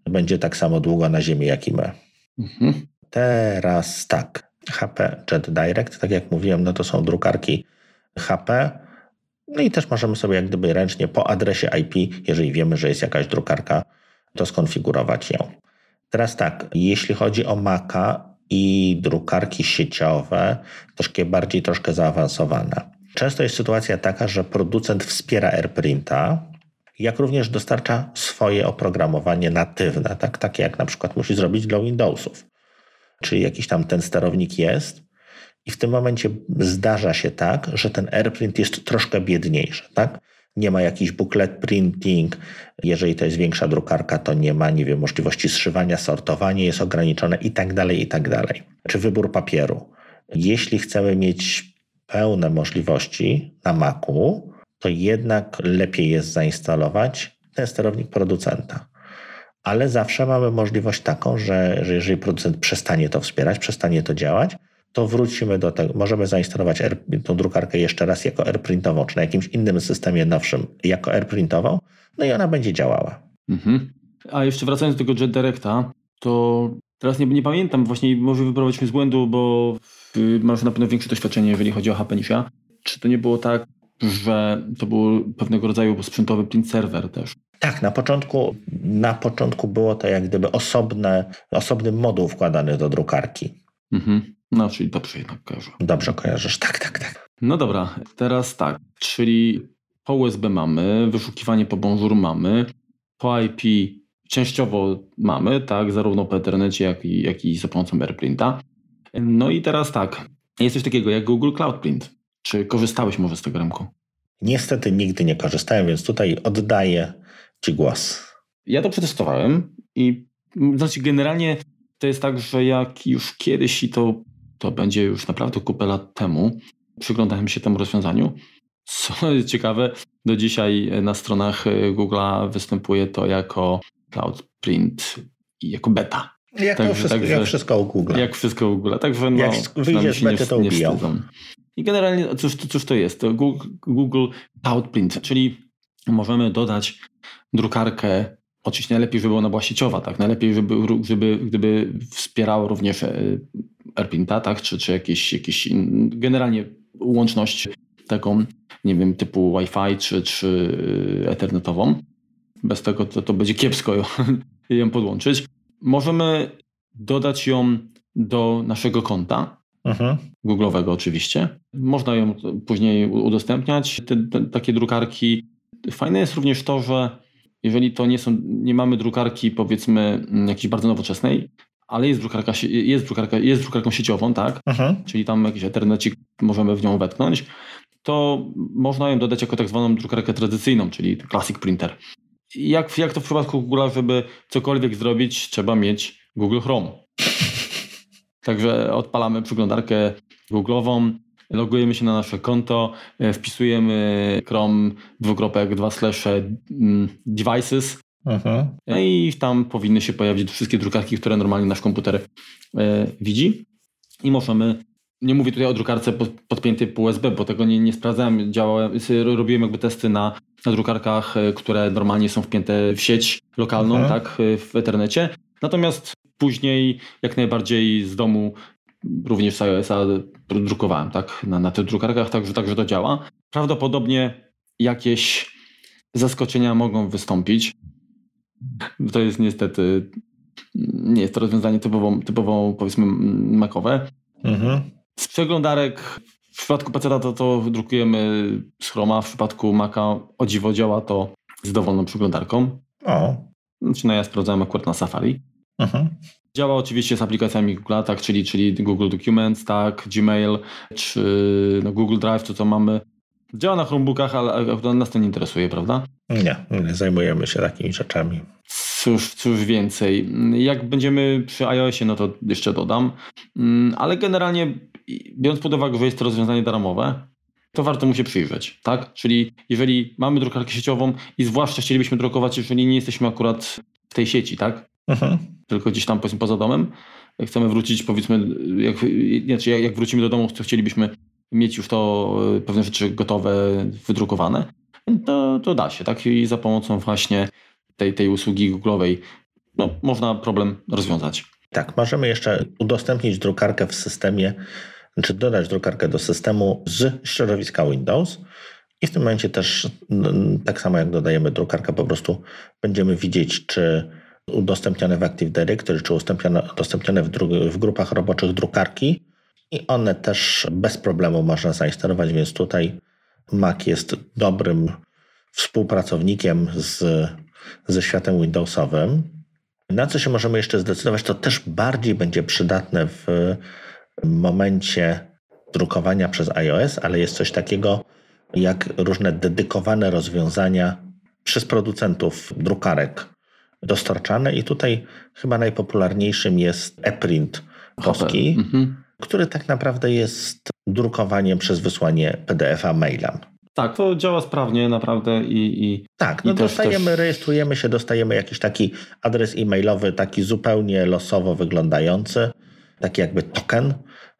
[SPEAKER 1] będzie tak samo długo na ziemi, jak i my. Mhm. Teraz tak, HP Jet Direct, tak jak mówiłem, no to są drukarki HP, no i też możemy sobie jak gdyby ręcznie po adresie IP, jeżeli wiemy, że jest jakaś drukarka, to skonfigurować ją. Teraz tak, jeśli chodzi o Maca i drukarki sieciowe, troszkę bardziej troszkę zaawansowane. Często jest sytuacja taka, że producent wspiera AirPrinta, jak również dostarcza swoje oprogramowanie natywne, tak, takie jak na przykład musi zrobić dla Windowsów. Czyli jakiś tam ten sterownik jest, i w tym momencie zdarza się tak, że ten AirPrint jest troszkę biedniejszy, tak? Nie ma jakiś booklet printing. Jeżeli to jest większa drukarka, to nie ma, nie wiem, możliwości zszywania, sortowanie jest ograniczone i tak dalej, i tak dalej. Czy wybór papieru. Jeśli chcemy mieć pełne możliwości na Macu, to jednak lepiej jest zainstalować ten sterownik producenta. Ale zawsze mamy możliwość taką, że, że jeżeli producent przestanie to wspierać, przestanie to działać, to wrócimy do tego. Możemy zainstalować R, tą drukarkę jeszcze raz jako AirPrintową, czy na jakimś innym systemie nowszym jako AirPrintową, no i ona będzie działała. Mhm.
[SPEAKER 2] A jeszcze wracając do tego Jet Directa, to teraz nie, nie pamiętam, właśnie może wyprowadzić mnie z błędu, bo masz na pewno większe doświadczenie, jeżeli chodzi o HP niż ja. Czy to nie było tak, że to był pewnego rodzaju sprzętowy print server też?
[SPEAKER 1] Tak, na początku, na początku było to jak gdyby osobne, osobny moduł wkładany do drukarki. Mhm.
[SPEAKER 2] No, czyli dobrze jednak kojarzę.
[SPEAKER 1] Dobrze kojarzysz, tak, tak, tak.
[SPEAKER 2] No dobra, teraz tak, czyli po USB mamy, wyszukiwanie po Bonjour mamy, po IP częściowo mamy, tak, zarówno po Ethernecie, jak i, jak i za pomocą AirPrinta. No i teraz tak, jest coś takiego jak Google Cloud Print. Czy korzystałeś może z tego rynku?
[SPEAKER 1] Niestety nigdy nie korzystałem, więc tutaj oddaję Ci głos.
[SPEAKER 2] Ja to przetestowałem i znaczy generalnie to jest tak, że jak już kiedyś i to to będzie już naprawdę kupę lat temu. Przyglądałem się temu rozwiązaniu. Co jest ciekawe, do dzisiaj na stronach Google'a występuje to jako Cloud Print i jako beta.
[SPEAKER 1] Jak, także, wszystko, także, jak wszystko u Google.
[SPEAKER 2] Jak wszystko u Google. Także no,
[SPEAKER 1] jak wyjdzie z bety, to ubiją.
[SPEAKER 2] I generalnie cóż, cóż to jest? Google, Google Cloud Print, czyli możemy dodać drukarkę Oczywiście najlepiej, żeby ona była sieciowa, tak? Najlepiej, żeby, żeby gdyby wspierała również e, AirPrinta, tak? Czy, czy jakieś, jakieś generalnie łączność taką, nie wiem, typu Wi-Fi czy, czy Ethernetową. Bez tego to, to będzie kiepsko ją, ją podłączyć. Możemy dodać ją do naszego konta, mhm. Google'owego oczywiście. Można ją później udostępniać. Te, te, takie drukarki. Fajne jest również to, że jeżeli to nie są, nie mamy drukarki powiedzmy mm, jakiejś bardzo nowoczesnej, ale jest drukarka, jest drukarka, jest drukarką sieciową, tak? Mhm. Czyli tam jakiś ethernecik możemy w nią wetknąć, to można ją dodać jako tak zwaną drukarkę tradycyjną, czyli classic printer. jak, jak to w przypadku Google, żeby cokolwiek zrobić, trzeba mieć Google Chrome. Także odpalamy przeglądarkę Google'ową, logujemy się na nasze konto, e, wpisujemy Chrome dwukropek dwa slash mm, devices mhm. i tam powinny się pojawić wszystkie drukarki, które normalnie nasz komputer e, widzi i możemy nie mówię tutaj o drukarce podpiętej po USB, bo tego nie, nie sprawdzałem. Działałem, robiłem jakby testy na, na drukarkach, e, które normalnie są wpięte w sieć lokalną, mhm. tak, w internecie. Natomiast później jak najbardziej z domu również z iOS-a drukowałem tak, na, na tych drukarkach, także, także to działa. Prawdopodobnie jakieś zaskoczenia mogą wystąpić. To jest niestety, nie jest to rozwiązanie typowo, typowo powiedzmy makowe. Mhm. Z przeglądarek w przypadku PC to, to drukujemy z Chroma, w przypadku Maca o dziwo działa to z dowolną przeglądarką. O. Znaczy, no ja sprawdzałem akurat na Safari. Mhm. Działa oczywiście z aplikacjami Google, tak, czyli, czyli Google Documents, tak, Gmail, czy no Google Drive, to co mamy. Działa na Chromebookach, ale nas to nie interesuje, prawda?
[SPEAKER 1] Nie, nie zajmujemy się takimi rzeczami.
[SPEAKER 2] Cóż, cóż więcej. Jak będziemy przy iOSie, no to jeszcze dodam. Mm, ale generalnie, biorąc pod uwagę, że jest to rozwiązanie darmowe, to warto mu się przyjrzeć, tak? Czyli jeżeli mamy drukarkę sieciową i zwłaszcza chcielibyśmy drukować, jeżeli nie jesteśmy akurat w tej sieci, tak? Mhm. Tylko gdzieś tam powiedzmy poza domem. Jak chcemy wrócić, powiedzmy, jak, znaczy jak wrócimy do domu, to chcielibyśmy mieć już to e, pewne rzeczy gotowe, wydrukowane, to, to da się, tak? I za pomocą właśnie tej, tej usługi Google'owej no, można problem rozwiązać.
[SPEAKER 1] Tak, możemy jeszcze udostępnić drukarkę w systemie, czy dodać drukarkę do systemu z środowiska Windows. I w tym momencie też, tak samo jak dodajemy drukarkę, po prostu będziemy widzieć, czy udostępnione w Active Directory, czy udostępnione w, w grupach roboczych drukarki. I one też bez problemu można zainstalować, więc tutaj Mac jest dobrym współpracownikiem z, ze światem Windowsowym. Na co się możemy jeszcze zdecydować, to też bardziej będzie przydatne w momencie drukowania przez iOS, ale jest coś takiego jak różne dedykowane rozwiązania przez producentów drukarek dostarczane. I tutaj chyba najpopularniejszym jest ePrint polski, mhm. który tak naprawdę jest drukowaniem przez wysłanie PDF-a mailem.
[SPEAKER 2] Tak, to działa sprawnie naprawdę i. i
[SPEAKER 1] tak, no i dostajemy, też... rejestrujemy się, dostajemy jakiś taki adres e-mailowy, taki zupełnie losowo wyglądający, taki jakby token.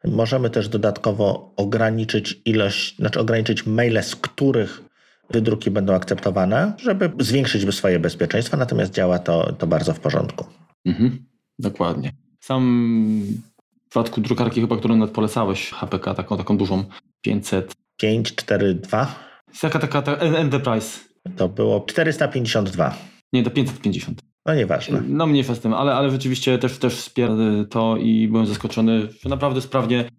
[SPEAKER 1] Możemy też dodatkowo ograniczyć ilość, znaczy ograniczyć maile, z których wydruki będą akceptowane, żeby zwiększyć swoje bezpieczeństwo, natomiast działa to, to bardzo w porządku. Mhm,
[SPEAKER 2] dokładnie. Sam w przypadku drukarki chyba, którą nawet polecałeś, HPK, taką, taką dużą, 500.
[SPEAKER 1] 542?
[SPEAKER 2] Jaka taka ta, Enterprise?
[SPEAKER 1] To było 452.
[SPEAKER 2] Nie, to 550.
[SPEAKER 1] No nieważne.
[SPEAKER 2] No mniejsza z tym, ale, ale rzeczywiście też, też wspiera to i byłem zaskoczony, że naprawdę sprawnie,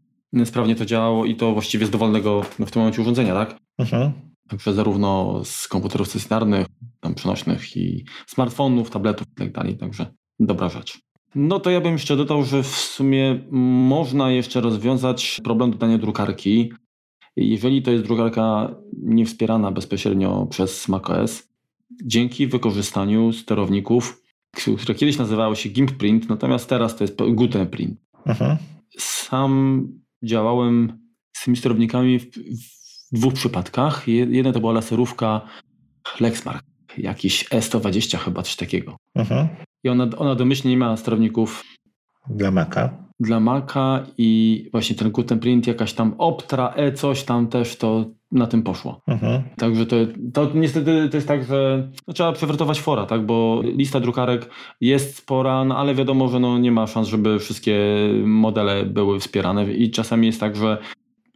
[SPEAKER 2] sprawnie to działało i to właściwie z dowolnego w tym momencie urządzenia, tak? Mhm. Także zarówno z komputerów stacjonarnych, tam przenośnych i smartfonów, tabletów itd. Tak także dobra rzecz. No to ja bym jeszcze dodał, że w sumie można jeszcze rozwiązać problem dodania drukarki. Jeżeli to jest drukarka niewspierana bezpośrednio przez macOS, dzięki wykorzystaniu sterowników, które kiedyś nazywały się GIMP Print, natomiast teraz to jest Gutenprint. Mhm. Sam działałem z tymi sterownikami w w dwóch przypadkach. Jedna to była laserówka Lexmark, jakiś E120 chyba, coś takiego. Mhm. I ona, ona domyślnie nie miała sterowników
[SPEAKER 1] dla Maca.
[SPEAKER 2] Dla Maca i właśnie ten Guten Print, jakaś tam Optra, E coś tam też to na tym poszło. Mhm. Także to, to niestety to jest tak, że no, trzeba przewrotować fora, tak? bo lista drukarek jest spora, no, ale wiadomo, że no, nie ma szans, żeby wszystkie modele były wspierane i czasami jest tak, że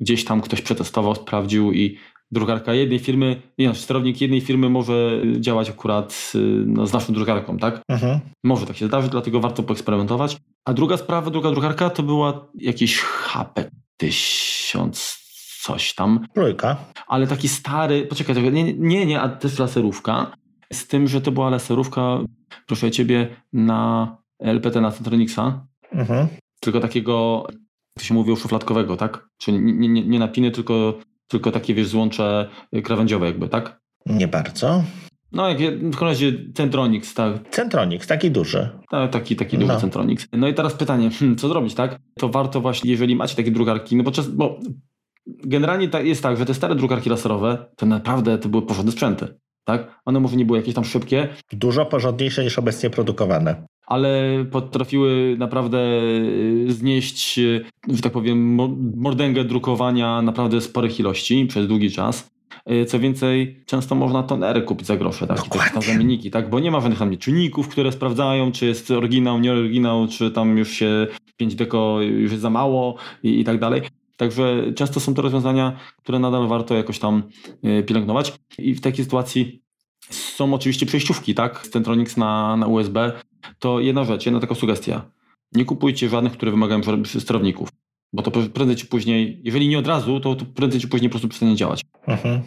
[SPEAKER 2] gdzieś tam ktoś przetestował, sprawdził i drukarka jednej firmy, nie no, sterownik jednej firmy może działać akurat y, no, z naszą drukarką, tak? Mhm. Może tak się zdarzyć, dlatego warto poeksperymentować. A druga sprawa, druga drukarka to była jakiś HP 1000 coś tam.
[SPEAKER 1] Trójka.
[SPEAKER 2] Ale taki stary, poczekaj, nie, nie, nie, a też laserówka. Z tym, że to była laserówka, proszę ciebie, na LPT na Centronixa. Mhm. Tylko takiego to się mówi, szufladkowego, tak? Czyli nie, nie, nie napiny, tylko, tylko takie, wiesz, złącze krawędziowe jakby, tak?
[SPEAKER 1] Nie bardzo.
[SPEAKER 2] No, jak w każdym razie Centronix, tak.
[SPEAKER 1] Centronix, taki duży.
[SPEAKER 2] Tak, taki, taki duży no. Centronix. No i teraz pytanie, hmm, co zrobić, tak? To warto właśnie, jeżeli macie takie drukarki, no bo, czas, bo generalnie jest tak, że te stare drukarki laserowe, to naprawdę to były porządne sprzęty. Tak? One może nie były jakieś tam szybkie.
[SPEAKER 1] Dużo porządniejsze niż obecnie produkowane.
[SPEAKER 2] Ale potrafiły naprawdę y, znieść, y, że tak powiem, mordęgę drukowania naprawdę sporych ilości przez długi czas. Y, co więcej, często można tonery kupić za grosze, tak? Dokładnie. zamienniki, tak? Bo nie ma żadnych tam czynników, które sprawdzają, czy jest oryginał, nie oryginał, czy tam już się 5 deko już jest za mało i, i tak dalej. Także często są to rozwiązania, które nadal warto jakoś tam pielęgnować. I w takiej sytuacji są oczywiście przejściówki, tak? Centronix na, na USB. To jedna rzecz, jedna taka sugestia. Nie kupujcie żadnych, które wymagają sterowników. Bo to prędzej czy później, jeżeli nie od razu, to, to prędzej czy później po prostu przestanie działać. Mhm.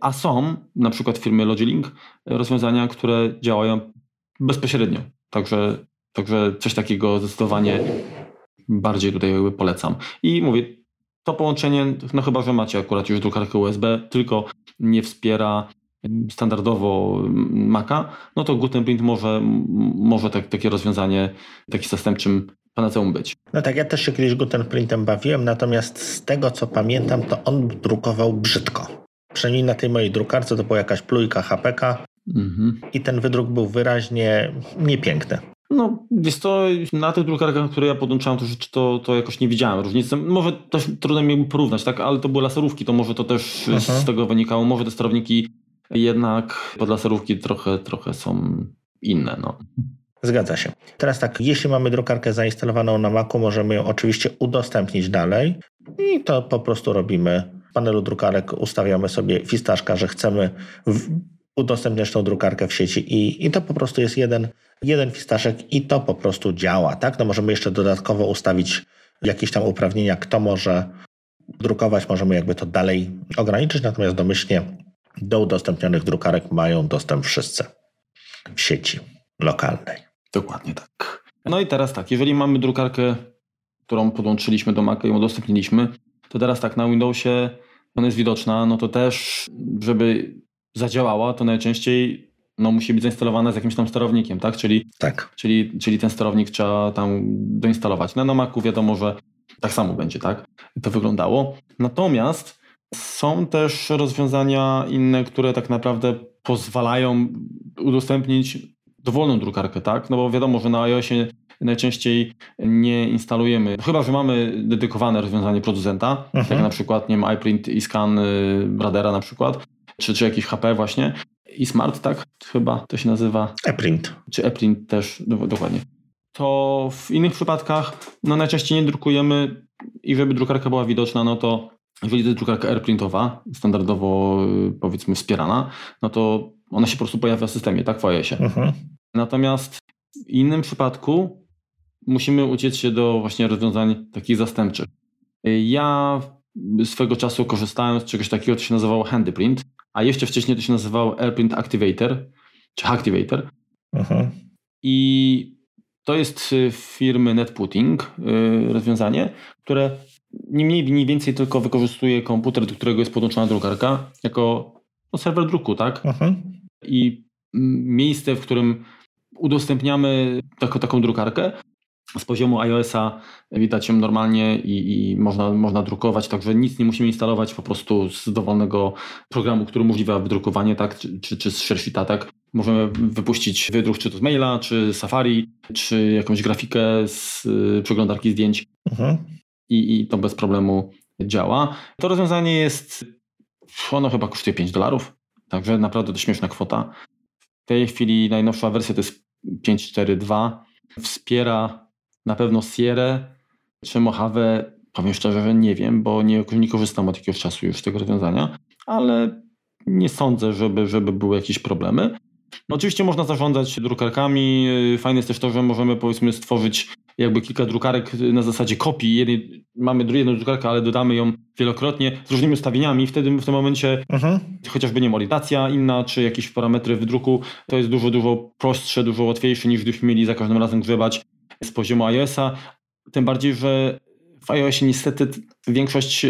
[SPEAKER 2] A są na przykład firmy Logilink rozwiązania, które działają bezpośrednio. Także, także coś takiego zdecydowanie bardziej tutaj polecam. I mówię, to połączenie, no chyba, że macie akurat już drukarkę USB, tylko nie wspiera standardowo Maca, no to Gutenprint może, może tak, takie rozwiązanie, taki zastępczym panaceum być.
[SPEAKER 1] No tak, ja też się kiedyś Gutenprintem bawiłem, natomiast z tego co pamiętam, to on drukował brzydko. Przynajmniej na tej mojej drukarce to była jakaś plujka HPK mhm. i ten wydruk był wyraźnie niepiękny.
[SPEAKER 2] No, jest to na tych drukarkach, które ja podłączałem, to to, to jakoś nie widziałem różnicy. Może też trudno mi porównać, tak? Ale to były laserówki, to może to też mhm. z tego wynikało. Może te sterowniki jednak pod laserówki trochę, trochę są inne, no.
[SPEAKER 1] Zgadza się. Teraz tak, jeśli mamy drukarkę zainstalowaną na Macu, możemy ją oczywiście udostępnić dalej i to po prostu robimy. W panelu drukarek ustawiamy sobie fistaszka, że chcemy udostępniać tą drukarkę w sieci i, i to po prostu jest jeden, jeden fistaszek i to po prostu działa, tak? No możemy jeszcze dodatkowo ustawić jakieś tam uprawnienia, kto może drukować, możemy jakby to dalej ograniczyć, natomiast domyślnie do udostępnionych drukarek mają dostęp wszyscy w sieci lokalnej.
[SPEAKER 2] Dokładnie tak. No i teraz tak, jeżeli mamy drukarkę, którą podłączyliśmy do Maca i udostępniliśmy, to teraz tak, na Windowsie ona jest widoczna, no to też, żeby zadziałała, to najczęściej no, musi być zainstalowana z jakimś tam sterownikiem, tak? Czyli,
[SPEAKER 1] tak.
[SPEAKER 2] Czyli, czyli ten sterownik trzeba tam doinstalować. No, na Macu wiadomo, że tak samo będzie, tak? To wyglądało. Natomiast są też rozwiązania inne, które tak naprawdę pozwalają udostępnić dowolną drukarkę, tak? No bo wiadomo, że na iOSie najczęściej nie instalujemy, chyba że mamy dedykowane rozwiązanie producenta, mhm. jak na przykład nie wiem, iPrint i Scan y, Bradera na przykład, czy, czy jakiś HP właśnie. I Smart, tak? Chyba to się nazywa.
[SPEAKER 1] ePrint.
[SPEAKER 2] Czy ePrint też, dokładnie. To w innych przypadkach no najczęściej nie drukujemy i żeby drukarka była widoczna, no to jeżeli to jest drukarka AirPrintowa, standardowo y, powiedzmy wspierana, no to ona się po prostu pojawia w systemie, tak w iOSie. Mhm. Natomiast w innym przypadku musimy uciec się do właśnie rozwiązań takich zastępczych. Ja swego czasu korzystałem z czegoś takiego, co się nazywało Handyprint, a jeszcze wcześniej to się nazywało AirPrint Activator, czy Activator. Mhm. I to jest y, firmy NetPutting y, rozwiązanie, które nie mniej, nie więcej tylko wykorzystuje komputer, do którego jest podłączona drukarka, jako no, serwer druku, tak? Mhm. I miejsce, w którym udostępniamy taką, taką drukarkę, z poziomu iOS-a widać ją normalnie i, i, można, można drukować, także nic nie musimy instalować po prostu z dowolnego programu, który umożliwia wydrukowanie, tak, czy, czy, czy z Shareshita, tak. Możemy wypuścić wydruk czy to z maila, czy Safari, czy jakąś grafikę z y, przeglądarki zdjęć mhm. I, i to bez problemu działa. To rozwiązanie jest, ono chyba kosztuje 5 dolarów, także naprawdę to śmieszna kwota. W tej chwili najnowsza wersja to jest 5.4.2. Wspiera na pewno Sierra czy Mojave, powiem szczerze, że nie wiem, bo nie, nie korzystam od jakiegoś czasu już z tego rozwiązania, ale nie sądzę, żeby, żeby były jakieś problemy. No oczywiście można zarządzać drukarkami. Fajne jest też to, że możemy powiedzmy stworzyć jakby kilka drukarek na zasadzie kopii. Jednej, mamy jedną drukarkę, ale dodamy ją wielokrotnie z różnymi ustawieniami. Wtedy w tym momencie mhm. chociażby nie orientacja inna, czy jakieś parametry w druku, to jest dużo, dużo prostsze, dużo łatwiejsze niż gdybyśmy mieli za każdym razem grzebać z poziomu iOS-a. Tym bardziej, że w iOSie niestety większość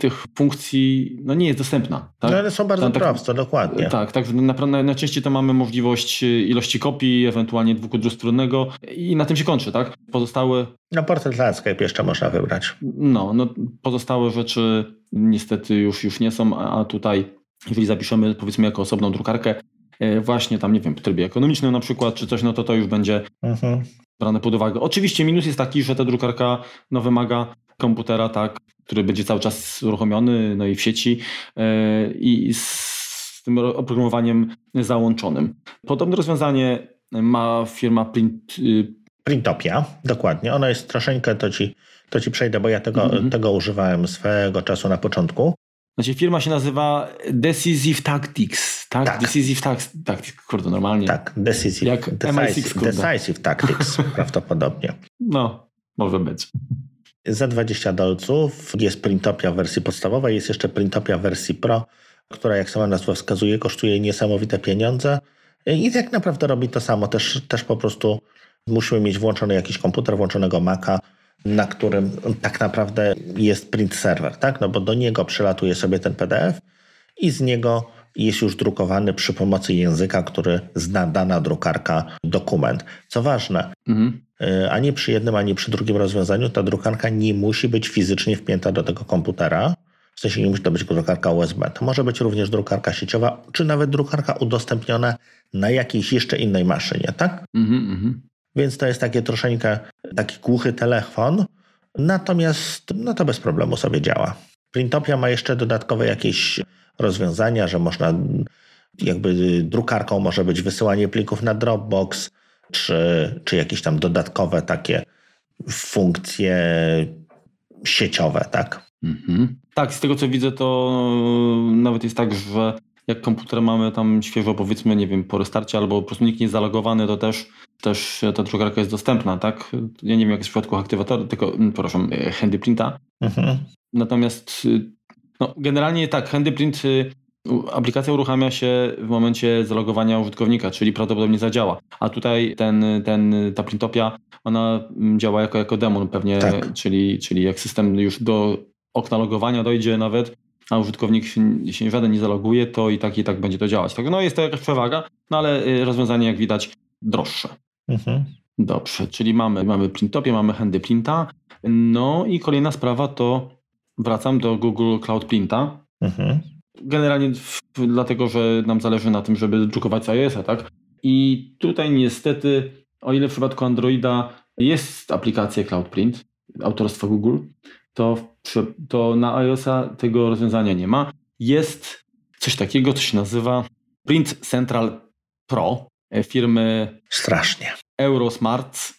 [SPEAKER 2] tych funkcji no, nie jest dostępna. Tak?
[SPEAKER 1] No one są bardzo
[SPEAKER 2] tak,
[SPEAKER 1] proste, dokładnie.
[SPEAKER 2] Tak, tak. Na, najczęściej to mamy możliwość y, ilości kopii, ewentualnie dwóch dwustronnego i na tym się kończy, tak? Pozostałe...
[SPEAKER 1] No portret landscape jeszcze można wybrać.
[SPEAKER 2] No, no pozostałe rzeczy niestety już, już nie są, a tutaj jeżeli zapiszemy powiedzmy jako osobną drukarkę, e, właśnie tam, nie wiem, w trybie ekonomicznym na przykład, czy coś, no to to już będzie mhm. brane pod uwagę. Oczywiście minus jest taki, że ta drukarka no, wymaga komputera, tak, który będzie cały czas uruchomiony, no i w sieci yy, i z tym oprogramowaniem załączonym. Podobne rozwiązanie ma firma Print. Yy,
[SPEAKER 1] Printopia, dokładnie. Ona jest troszeczkę, to ci, to ci przejdę, bo ja tego, mm -hmm. tego używałem swego czasu na początku.
[SPEAKER 2] Znaczy firma się nazywa Decisive Tactics, tak? tak. Decisive Tactics, kurde, normalnie.
[SPEAKER 1] Tak, Decisive,
[SPEAKER 2] Jak
[SPEAKER 1] decisive, MI6, decisive Tactics prawdopodobnie.
[SPEAKER 2] No, może być.
[SPEAKER 1] Za 20 dolców jest Printopia w wersji podstawowej, jest jeszcze Printopia w wersji Pro, która jak sama nazwa wskazuje kosztuje niesamowite pieniądze i tak naprawdę robi to samo. Też, też po prostu musimy mieć włączony jakiś komputer, włączonego Maca, na którym tak naprawdę jest print server, tak? No bo do niego przylatuje sobie ten PDF i z niego jest już drukowany przy pomocy języka, który zna dana drukarka dokument. Co ważne, mhm. Y, ani przy jednym, ani przy drugim rozwiązaniu ta drukarka nie musi być fizycznie wpięta do tego komputera. W sensie nie musi to być drukarka USB. To może być również drukarka sieciowa, czy nawet drukarka udostępniona na jakiejś jeszcze innej maszynie, tak? Mhm, mhm. Więc to jest takie troszeczkę taki głuchy telefon, natomiast no to bez problemu sobie działa. Printopia ma jeszcze dodatkowe jakieś rozwiązania, że można jakby drukarką może być wysyłanie plików na Dropbox, czy, czy jakieś tam dodatkowe takie funkcje sieciowe, tak? Mhm.
[SPEAKER 2] Tak, z tego co widzę, to nawet jest tak, że jak komputer mamy tam świeżo, powiedzmy, nie wiem, po restarcie albo po prostu nikt nie jest zalogowany, to też, też ta drukarka jest dostępna, tak? Ja nie wiem, jak jest w przypadku aktywatora, tylko, mm, przepraszam, e, handyprinta. Mhm. Natomiast y, no, generalnie tak, handyprint, y, aplikacja uruchamia się w momencie zalogowania użytkownika, czyli prawdopodobnie zadziała. A tutaj ten, ten, ta printopia, ona mm, działa jako, jako demon pewnie, tak. czyli, czyli jak system już do okna logowania dojdzie nawet, a użytkownik się, się żaden nie zaloguje, to i tak i tak będzie to działać. Tak, no jest to jakaś przewaga, no ale y, rozwiązanie jak widać droższe. Mhm. Dobrze, czyli mamy, mamy Printopie, mamy Handy Printa. No i kolejna sprawa to wracam do Google Cloud Printa. Mhm. Generalnie w, dlatego, że nam zależy na tym, żeby drukować iOS-a, tak? I tutaj niestety, o ile w przypadku Androida jest aplikacja Cloud Print autorstwa Google, to, to na iOS-a tego rozwiązania nie ma. Jest coś takiego, co się nazywa Print Central Pro e, firmy
[SPEAKER 1] Strasznie.
[SPEAKER 2] Eurosmart.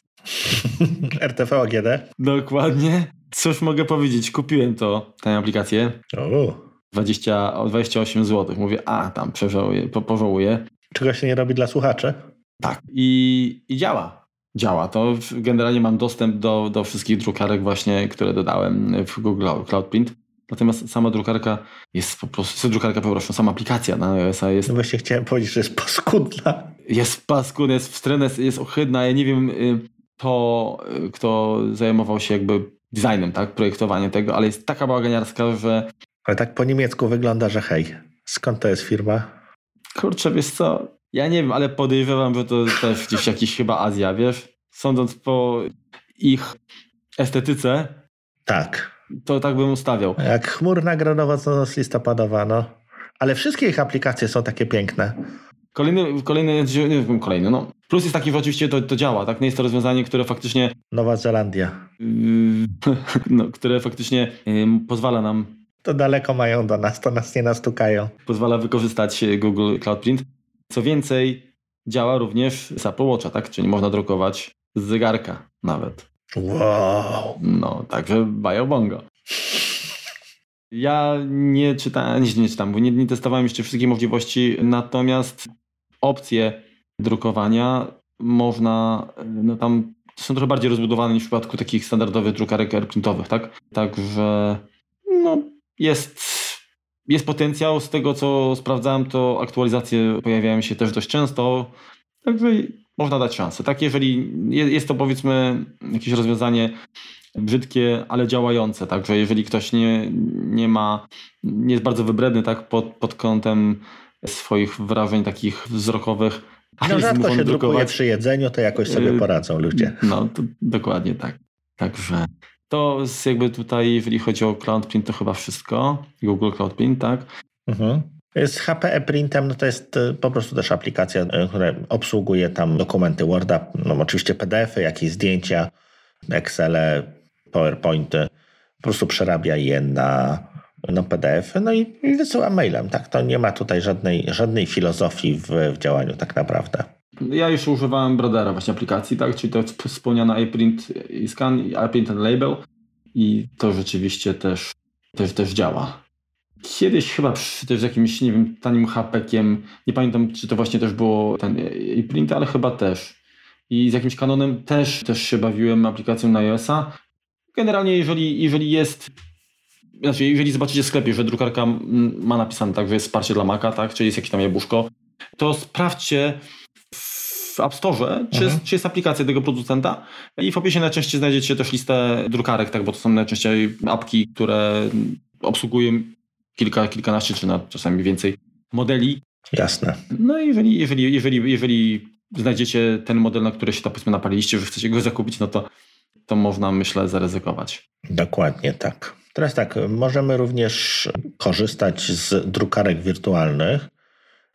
[SPEAKER 1] RTV AGD.
[SPEAKER 2] Dokładnie. Cóż mogę powiedzieć? Kupiłem to, tę aplikację. O. 20, 28 zł. Mówię, a tam przeżałuję, po, pożałuję.
[SPEAKER 1] Czego się nie robi dla słuchaczy?
[SPEAKER 2] Tak. I, i działa działa. To generalnie mam dostęp do, do wszystkich drukarek właśnie, które dodałem w Google Cloud Print. Natomiast sama drukarka jest po prostu, drukarka po prostu, sama aplikacja na ios jest...
[SPEAKER 1] No właśnie chciałem powiedzieć, że jest paskudna.
[SPEAKER 2] Jest paskudna, jest wstrętna, jest, jest ohydna. Ja nie wiem, y, to kto zajmował się jakby designem, tak, projektowaniem tego, ale jest taka bałaganiarska, że...
[SPEAKER 1] Ale tak po niemiecku wygląda, że hej, skąd to jest firma?
[SPEAKER 2] Kurczę, wiesz co, ja nie wiem, ale podejrzewam, że to też gdzieś jakiś chyba Azja, wiesz? Sądząc po ich estetyce.
[SPEAKER 1] Tak.
[SPEAKER 2] To tak bym ustawiał.
[SPEAKER 1] Jak chmurna gronowa, co noc listopadowa, no. Ale wszystkie ich aplikacje są takie piękne.
[SPEAKER 2] Kolejny, kolejny, nie wiem, kolejny, no. Plus jest taki, że oczywiście to, to działa, tak? Nie jest to rozwiązanie, które faktycznie...
[SPEAKER 1] Nowa Zelandia.
[SPEAKER 2] no, które faktycznie pozwala nam...
[SPEAKER 1] To daleko mają do nas, to nas nie nastukają.
[SPEAKER 2] Pozwala wykorzystać Google Cloud Print. Co więcej, działa również z Apple Watcha, tak? Czyli można drukować z zegarka nawet.
[SPEAKER 1] Wow.
[SPEAKER 2] No, także Biobongo. Ja nie czytałem, nie, nie czytam, bo nie, nie testowałem jeszcze wszystkich możliwości, natomiast opcje drukowania można, no tam są trochę bardziej rozbudowane niż w przypadku takich standardowych drukarek AirPrintowych, tak? Także no, jest jest potencjał, z tego co sprawdzałem, to aktualizacje pojawiają się też dość często. Także można dać szansę. Tak, jeżeli jest to powiedzmy jakieś rozwiązanie brzydkie, ale działające, także jeżeli ktoś nie, nie ma, nie jest bardzo wybredny tak pod, pod kątem swoich wrażeń takich wzrokowych,
[SPEAKER 1] no rzadko się drukuje przy jedzeniu, to jakoś sobie y, poradzą ludzie.
[SPEAKER 2] No, to dokładnie tak. Także to jest jakby tutaj, jeżeli chodzi o CloudPrint, to chyba wszystko. Google CloudPrint, tak?
[SPEAKER 1] Mhm. Z HPE Printem no to jest y, po prostu też aplikacja, y, która obsługuje tam dokumenty Worda, no oczywiście PDFy, jakieś zdjęcia, Excel, PowerPointy. Po prostu przerabia je na no, PDFy, no i, i wysyła mailem. Tak, to nie ma tutaj żadnej, żadnej filozofii w, w działaniu tak naprawdę.
[SPEAKER 2] Ja już używałem Brodera właśnie aplikacji, tak, czyli to wspomniana iPrint i Scan, iPrint and Label i to rzeczywiście też, też, też działa. Kiedyś chyba przy też jakimś, nie wiem, tanim hapekiem, nie pamiętam, czy to właśnie też było ten iPrint, ale chyba też. I z jakimś kanonem też, też się bawiłem aplikacją na iOS-a. Generalnie, jeżeli, jeżeli jest znaczy, jeżeli zobaczycie w sklepie, że drukarka ma napisane tak, że jest wsparcie dla Maca, tak, czy jest jakieś tam jabłuszko, to sprawdźcie w App Store, czy, mhm. jest, czy jest aplikacja tego producenta i w opisie najczęściej znajdziecie też listę drukarek, tak, bo to są najczęściej apki, które obsługują kilka, kilkanaście, czy nawet czasami więcej modeli.
[SPEAKER 1] Jasne.
[SPEAKER 2] No i jeżeli, jeżeli, jeżeli, jeżeli znajdziecie ten model, na który się to powiedzmy napaliliście, że chcecie go zakupić, no to, to można myślę zaryzykować.
[SPEAKER 1] Dokładnie tak. Teraz tak, możemy również korzystać z drukarek wirtualnych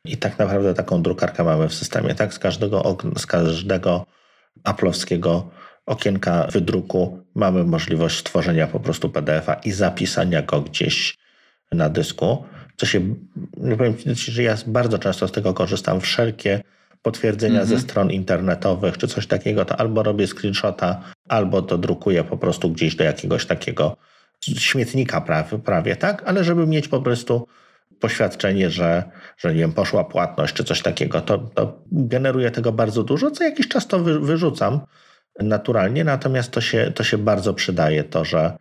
[SPEAKER 1] i tak naprawdę taką drukarkę mamy w systemie, tak? Z każdego, z każdego aplowskiego okienka wydruku mamy możliwość stworzenia po prostu PDF-a i zapisania go gdzieś na dysku. Co się, nie powiem Ci, że ja bardzo często z tego korzystam. Wszelkie potwierdzenia ze mhm. stron internetowych czy coś takiego, to albo robię screenshota, albo to drukuję po prostu gdzieś do jakiegoś takiego śmietnika prawie, prawie, tak? Ale żeby mieć po prostu poświadczenie, że, że nie wiem, poszła płatność czy coś takiego, to, to generuje tego bardzo dużo. Co jakiś czas to wy, wyrzucam naturalnie, natomiast to się, to się bardzo przydaje, to, że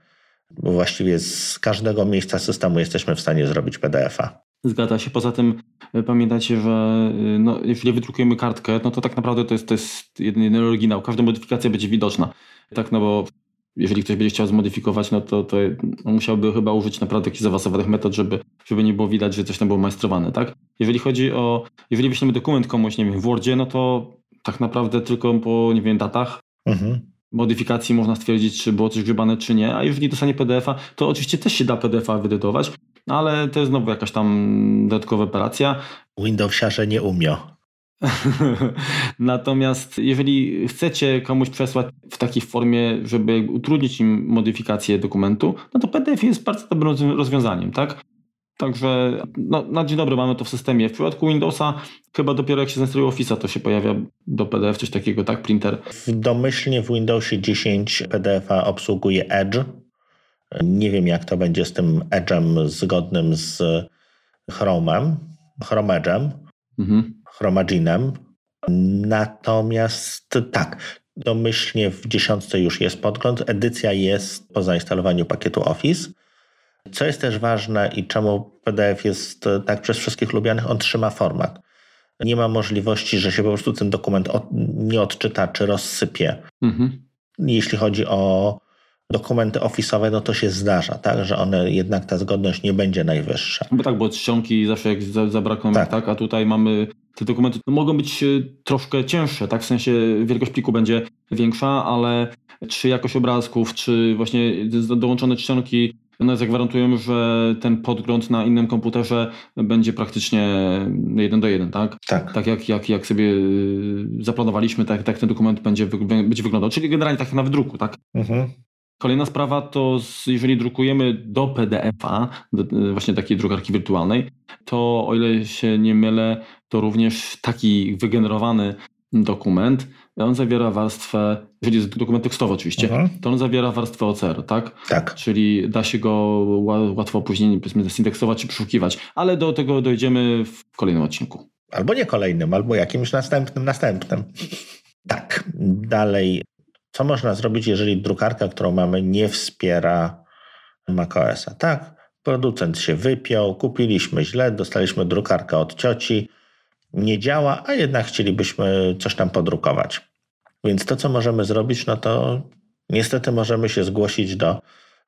[SPEAKER 1] właściwie z każdego miejsca systemu jesteśmy w stanie zrobić PDF-a.
[SPEAKER 2] Zgadza się. Poza tym e, pamiętajcie, że e, no, jeżeli wydrukujemy kartkę, no to tak naprawdę to jest, to jest jeden oryginał. Każda modyfikacja będzie widoczna. Tak, no bo jeżeli ktoś będzie chciał zmodyfikować, no to, to musiałby chyba użyć naprawdę jakichś zaawansowanych metod, żeby, żeby nie było widać, że coś tam było majstrowane, tak? Jeżeli chodzi o, jeżeli wyślemy dokument komuś, nie wiem, w Wordzie, no to tak naprawdę tylko po, nie wiem, datach mhm. modyfikacji można stwierdzić, czy było coś grzebane, czy nie, a jeżeli dostanie PDF-a, to oczywiście też się da PDF-a wyedytować, ale to jest znowu jakaś tam dodatkowa operacja.
[SPEAKER 1] Windowsiarze nie umią.
[SPEAKER 2] Natomiast jeżeli chcecie komuś przesłać w takiej formie, żeby utrudnić im modyfikację dokumentu, no to PDF jest bardzo dobrym rozwiązaniem, tak? Także no, na dzień dobry mamy to w systemie. W przypadku Windowsa chyba dopiero jak się zinstaluje Office'a, to się pojawia do PDF coś takiego, tak? Printer.
[SPEAKER 1] Domyślnie w Windowsie 10 PDF-a obsługuje Edge. Nie wiem jak to będzie z tym Edge'em zgodnym z Chrome'em, Chrome Edge'em. Mhm. Chromaginem. Natomiast tak, domyślnie w dziesiątce już jest podgląd. Edycja jest po zainstalowaniu pakietu Office. Co jest też ważne i czemu PDF jest tak przez wszystkich lubianych, on trzyma format. Nie ma możliwości, że się po prostu ten dokument od, nie odczyta czy rozsypie. Mhm. Jeśli chodzi o dokumenty ofisowe, no to się zdarza, tak, że one jednak ta zgodność nie będzie najwyższa.
[SPEAKER 2] Bo tak, bo czcionki zawsze jak zabrakną, tak. tak, a tutaj mamy te dokumenty mogą być e, troszkę cięższe, tak? W sensie wielkość pliku będzie większa, ale czy jakość obrazków, czy właśnie dołączone czcionki one zagwarantują, że ten podgląd na innym komputerze będzie praktycznie jeden do jeden, tak?
[SPEAKER 1] Tak.
[SPEAKER 2] Tak jak, jak, jak sobie e, zaplanowaliśmy, tak, tak ten dokument będzie, będzie wyglądał. Czyli generalnie tak na wydruku, tak? Mhm. Kolejna sprawa to, jeżeli drukujemy do PDF-a, do właśnie takiej drukarki wirtualnej, to o ile się nie mylę, to również taki wygenerowany dokument, on zawiera warstwę, jeżeli jest dokument tekstowy oczywiście, mhm. to on zawiera warstwę OCR, tak?
[SPEAKER 1] Tak.
[SPEAKER 2] Czyli da się go łatwo później powiedzmy zindeksować czy przeszukiwać, ale do tego dojdziemy w kolejnym odcinku.
[SPEAKER 1] Albo nie kolejnym, albo jakimś następnym, następnym. Tak, dalej co można zrobić, jeżeli drukarka, którą mamy, nie wspiera macOSa? Tak, producent się wypiął, kupiliśmy źle, dostaliśmy drukarkę od cioci, nie działa, a jednak chcielibyśmy coś tam podrukować. Więc to, co możemy zrobić, no to niestety możemy się zgłosić do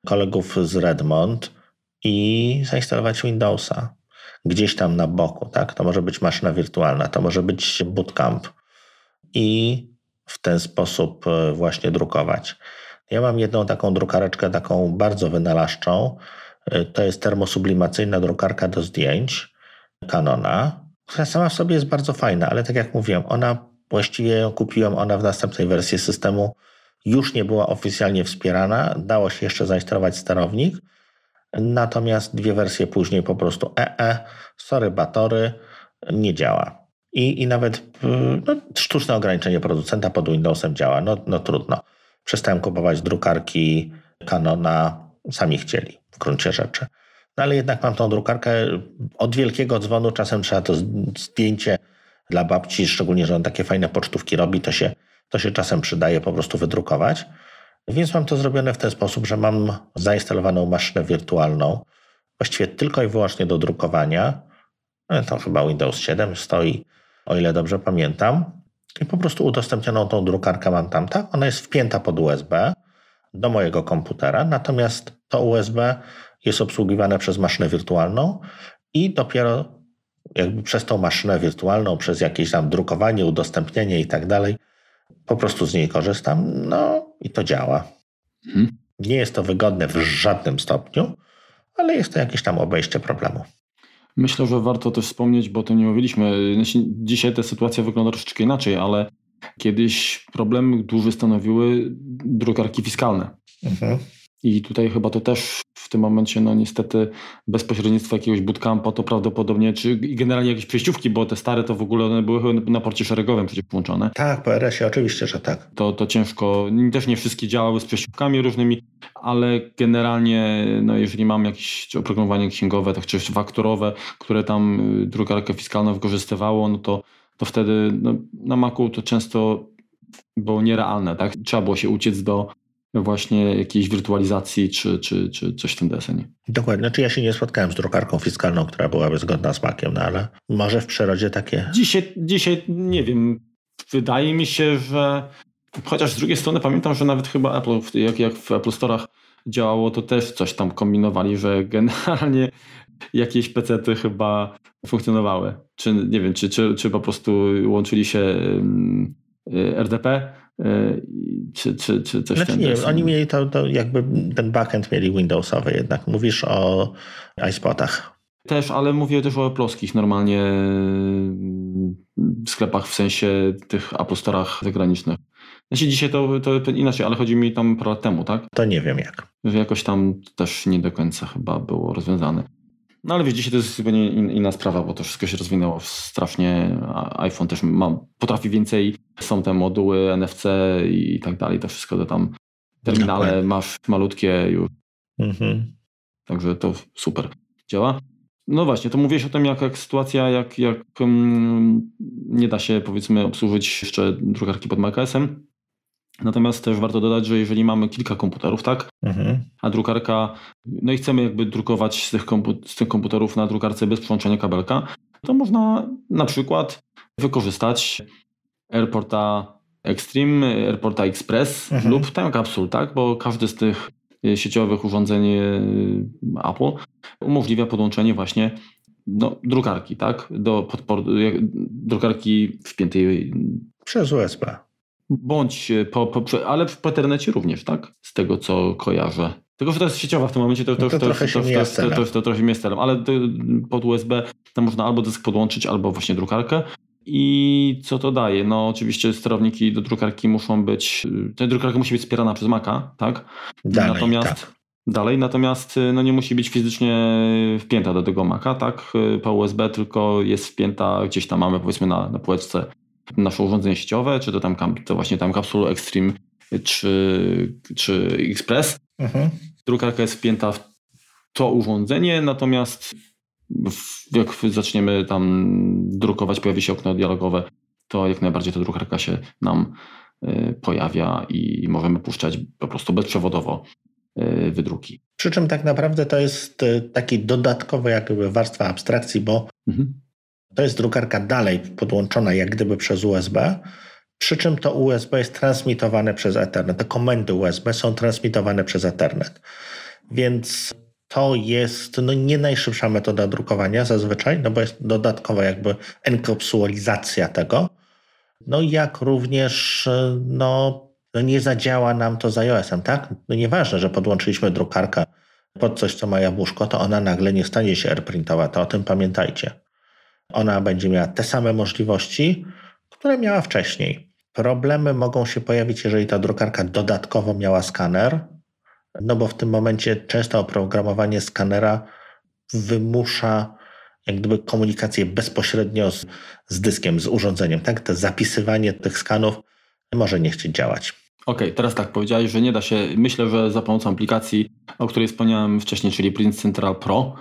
[SPEAKER 1] kolegów z Redmond i zainstalować Windowsa gdzieś tam na boku. Tak? To może być maszyna wirtualna, to może być bootcamp i w ten sposób e, właśnie drukować. Ja mam jedną taką drukareczkę, taką bardzo wynalazczą. E, to jest termosublimacyjna drukarka do zdjęć Canona, która sama w sobie jest bardzo fajna, ale tak jak mówiłem, ona właściwie ją kupiłem, ona w następnej wersji systemu już nie była oficjalnie wspierana. Dało się jeszcze zainstalować sterownik, natomiast dwie wersje później po prostu EE, e, sorry batory, nie działa. I, i nawet no, sztuczne ograniczenie producenta pod Windowsem działa. No, no trudno. Przestałem kupować drukarki Canona, sami chcieli w gruncie rzeczy. No ale jednak mam tą drukarkę od wielkiego dzwonu, czasem trzeba to zdjęcie dla babci, szczególnie, że on takie fajne pocztówki robi, to się, to się czasem przydaje po prostu wydrukować. Więc mam to zrobione w ten sposób, że mam zainstalowaną maszynę wirtualną, właściwie tylko i wyłącznie do drukowania. No, to chyba Windows 7 stoi, o ile dobrze pamiętam. I po prostu udostępnioną tą drukarkę mam tam, tak? Ona jest wpięta pod USB do mojego komputera, natomiast to USB jest obsługiwane przez maszynę wirtualną i dopiero jakby przez tą maszynę wirtualną, przez jakieś tam drukowanie, udostępnienie i tak dalej, po prostu z niej korzystam, no i to działa. Mhm. Nie jest to wygodne w żadnym stopniu, ale jest to jakieś tam obejście problemu.
[SPEAKER 2] Myślę, że warto też wspomnieć, bo to nie mówiliśmy. Znaczy, dzisiaj ta sytuacja wygląda troszeczkę inaczej, ale kiedyś problem duży stanowiły drukarki fiskalne. Mhm. I tutaj chyba to też w tym momencie, no niestety, bez pośrednictwa jakiegoś bootcampa to prawdopodobnie, czy generalnie jakieś przejściówki, bo te stare to w ogóle one były na porcie szeregowym przecież włączone.
[SPEAKER 1] Tak, po RS-ie oczywiście, że tak.
[SPEAKER 2] To, to ciężko, też nie wszystkie działały z przejściówkami różnymi, ale generalnie, no jeżeli mam jakieś oprogramowanie księgowe, tak czy faktorowe, które tam y, drukarkę fiskalną wykorzystywało, no to, to wtedy no, na Macu to często było nierealne, tak? Trzeba było się uciec do właśnie jakiejś wirtualizacji czy, czy, czy coś w tym desenie.
[SPEAKER 1] Dokładnie. Znaczy ja się nie spotkałem z drukarką fiskalną, która byłaby zgodna z makiem, no ale może w przyrodzie takie...
[SPEAKER 2] Dzisiaj, dzisiaj nie wiem, wydaje mi się, że chociaż z drugiej strony pamiętam, że nawet chyba Apple, jak, jak w Apple Store'ach działało, to też coś tam kombinowali, że generalnie jakieś pecety chyba funkcjonowały. Czy nie wiem, czy, czy, czy po prostu łączyli się RDP E, czy, czy, czy coś
[SPEAKER 1] znaczy, nie, oni mieli to, to, jakby ten backend mieli Windowsowy jednak. Mówisz o iSpotach.
[SPEAKER 2] Też, ale mówię też o ploskich normalnie sklepach, w sensie tych apostorach zagranicznych. Znaczy dzisiaj to, to inaczej, ale chodzi mi tam parę lat temu, tak?
[SPEAKER 1] To nie wiem jak.
[SPEAKER 2] Że jakoś tam też nie do końca chyba było rozwiązane. No ale wiesz, dzisiaj to jest zupełnie inna sprawa, bo to wszystko się rozwinęło strasznie. iPhone też ma, potrafi więcej. Są te moduły NFC i tak dalej. To wszystko to tam terminale Dokładnie. masz malutkie już. Mhm. Także to super działa. No właśnie, to mówiłeś o tym, jak, jak sytuacja, jak, jak um, nie da się powiedzmy obsłużyć jeszcze drukarki pod macOSem. Natomiast też warto dodać, że jeżeli mamy kilka komputerów, tak, mhm. a drukarka, no i chcemy jakby drukować z tych, z tych komputerów na drukarce bez przyłączenia kabelka, to można na przykład wykorzystać AirPorta Extreme, AirPorta Express mhm. lub Time Capsule, tak, bo każdy z tych sieciowych urządzeń e, Apple umożliwia podłączenie właśnie do drukarki, tak, do podpor- drukarki wpiętej
[SPEAKER 1] przez USB.
[SPEAKER 2] Bądź po, po, ale w internecie również, tak? Z tego co kojarzę. Tylko, że to jest sieciowa w tym momencie, to, to, no to, trochę to, to, to, to, to, trochę mnie sterem, ale pod USB tam można albo dysk podłączyć, albo właśnie drukarkę. I co to daje? No oczywiście sterowniki do drukarki muszą być, ta drukarka musi być wspierana przez Maca, tak?
[SPEAKER 1] Dalej, natomiast, tak.
[SPEAKER 2] Dalej, natomiast no nie musi być fizycznie wpięta do tego Maca, tak? Po USB tylko jest wpięta, gdzieś tam mamy powiedzmy na, na półeczce nasze urządzenie sieciowe, czy to tam to właśnie tam Capsule Extreme czy, czy Express. Mhm. Drukarka jest wpięta w to urządzenie, natomiast jak zaczniemy tam drukować, pojawi się okno dialogowe, to jak najbardziej ta drukarka się nam y, pojawia i możemy puszczać po prostu bezprzewodowo y, wydruki.
[SPEAKER 1] Przy czym tak naprawdę to jest y, taki dodatkowy jakby warstwa abstrakcji, bo mhm to jest drukarka dalej podłączona jak gdyby przez USB, przy czym to USB jest transmitowane przez Ethernet. Te komendy USB są transmitowane przez Ethernet. Więc to jest no, nie najszybsza metoda drukowania zazwyczaj, no bo jest dodatkowa jakby enkapsulizacja tego. No jak również no, no nie zadziała nam to z iOS-em, tak? No nieważne, że podłączyliśmy drukarkę pod coś, co ma jabłuszko, to ona nagle nie stanie się AirPrintowa, to o tym pamiętajcie. Ona będzie miała te same możliwości, które miała wcześniej. Problemy mogą się pojawić, jeżeli ta drukarka dodatkowo miała skaner, no bo w tym momencie często oprogramowanie skanera wymusza jak gdyby komunikację bezpośrednio z, z dyskiem, z urządzeniem. Tak? To zapisywanie tych skanów może nie chcieć działać.
[SPEAKER 2] Okej, okay, teraz tak, powiedziałeś, że nie da się, myślę, że za pomocą aplikacji, o której wspomniałem wcześniej, czyli Print Central Pro,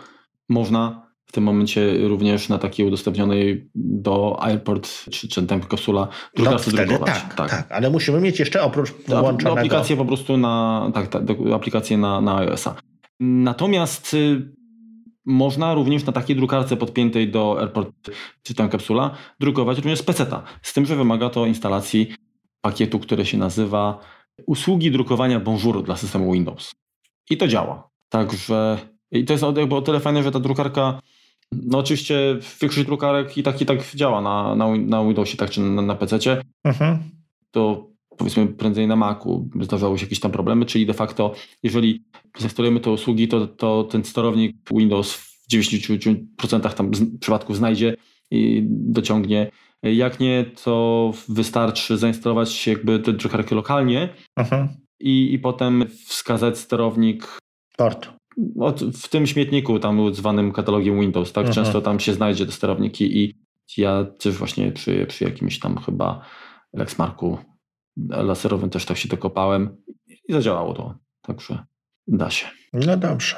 [SPEAKER 2] można tym momencie również na takiej udostępnionej do Airport czy, czy tam kapsula drukarce no, drukować.
[SPEAKER 1] Tak, tak, tak, ale musimy mieć jeszcze oprócz włączonego...
[SPEAKER 2] aplikację po prostu na, tak, tak aplikację na, na iOS-a. Natomiast y, można również na takiej drukarce podpiętej do Airport czy tam kapsula drukować również z peceta. Z tym, że wymaga to instalacji pakietu, który się nazywa Usługi drukowania Bonjour dla systemu Windows. I to działa. Także i to jest jakby o tyle fajne, że ta drukarka, no oczywiście większość drukarek i tak i tak działa na, na, na Windowsie, tak czy na, na PC. Mhm. To powiedzmy prędzej na Macu zdarzały się jakieś tam problemy, czyli de facto jeżeli zainstalujemy te usługi, to, to ten sterownik Windows w 90% tam przypadków znajdzie i dociągnie jak nie, to wystarczy zainstalować jakby tę drukarkę lokalnie i, i potem wskazać sterownik.
[SPEAKER 1] Port.
[SPEAKER 2] W tym śmietniku tam zwanym katalogiem Windows, tak? Często tam się znajdzie te sterowniki i ja też właśnie przy, przy jakimś tam chyba Lexmarku laserowym też tak się dokopałem i zadziałało to. Także da się.
[SPEAKER 1] No dobrze.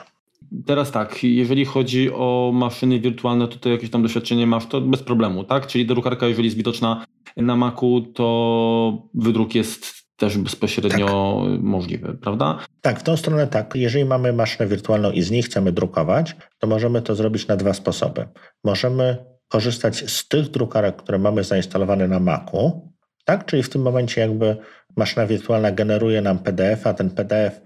[SPEAKER 2] Teraz tak, jeżeli chodzi o maszyny wirtualne, to ty jakieś tam doświadczenie masz, to bez problemu, tak? Czyli drukarka, jeżeli jest widoczna na Macu, to wydruk jest też bezpośrednio tak. możliwy, prawda?
[SPEAKER 1] Tak, w tą stronę tak. Jeżeli mamy maszynę wirtualną i z niej chcemy drukować, to możemy to zrobić na dwa sposoby. Możemy korzystać z tych drukarek, które mamy zainstalowane na Macu, tak? Czyli w tym momencie jakby maszyna wirtualna generuje nam PDF, a ten PDF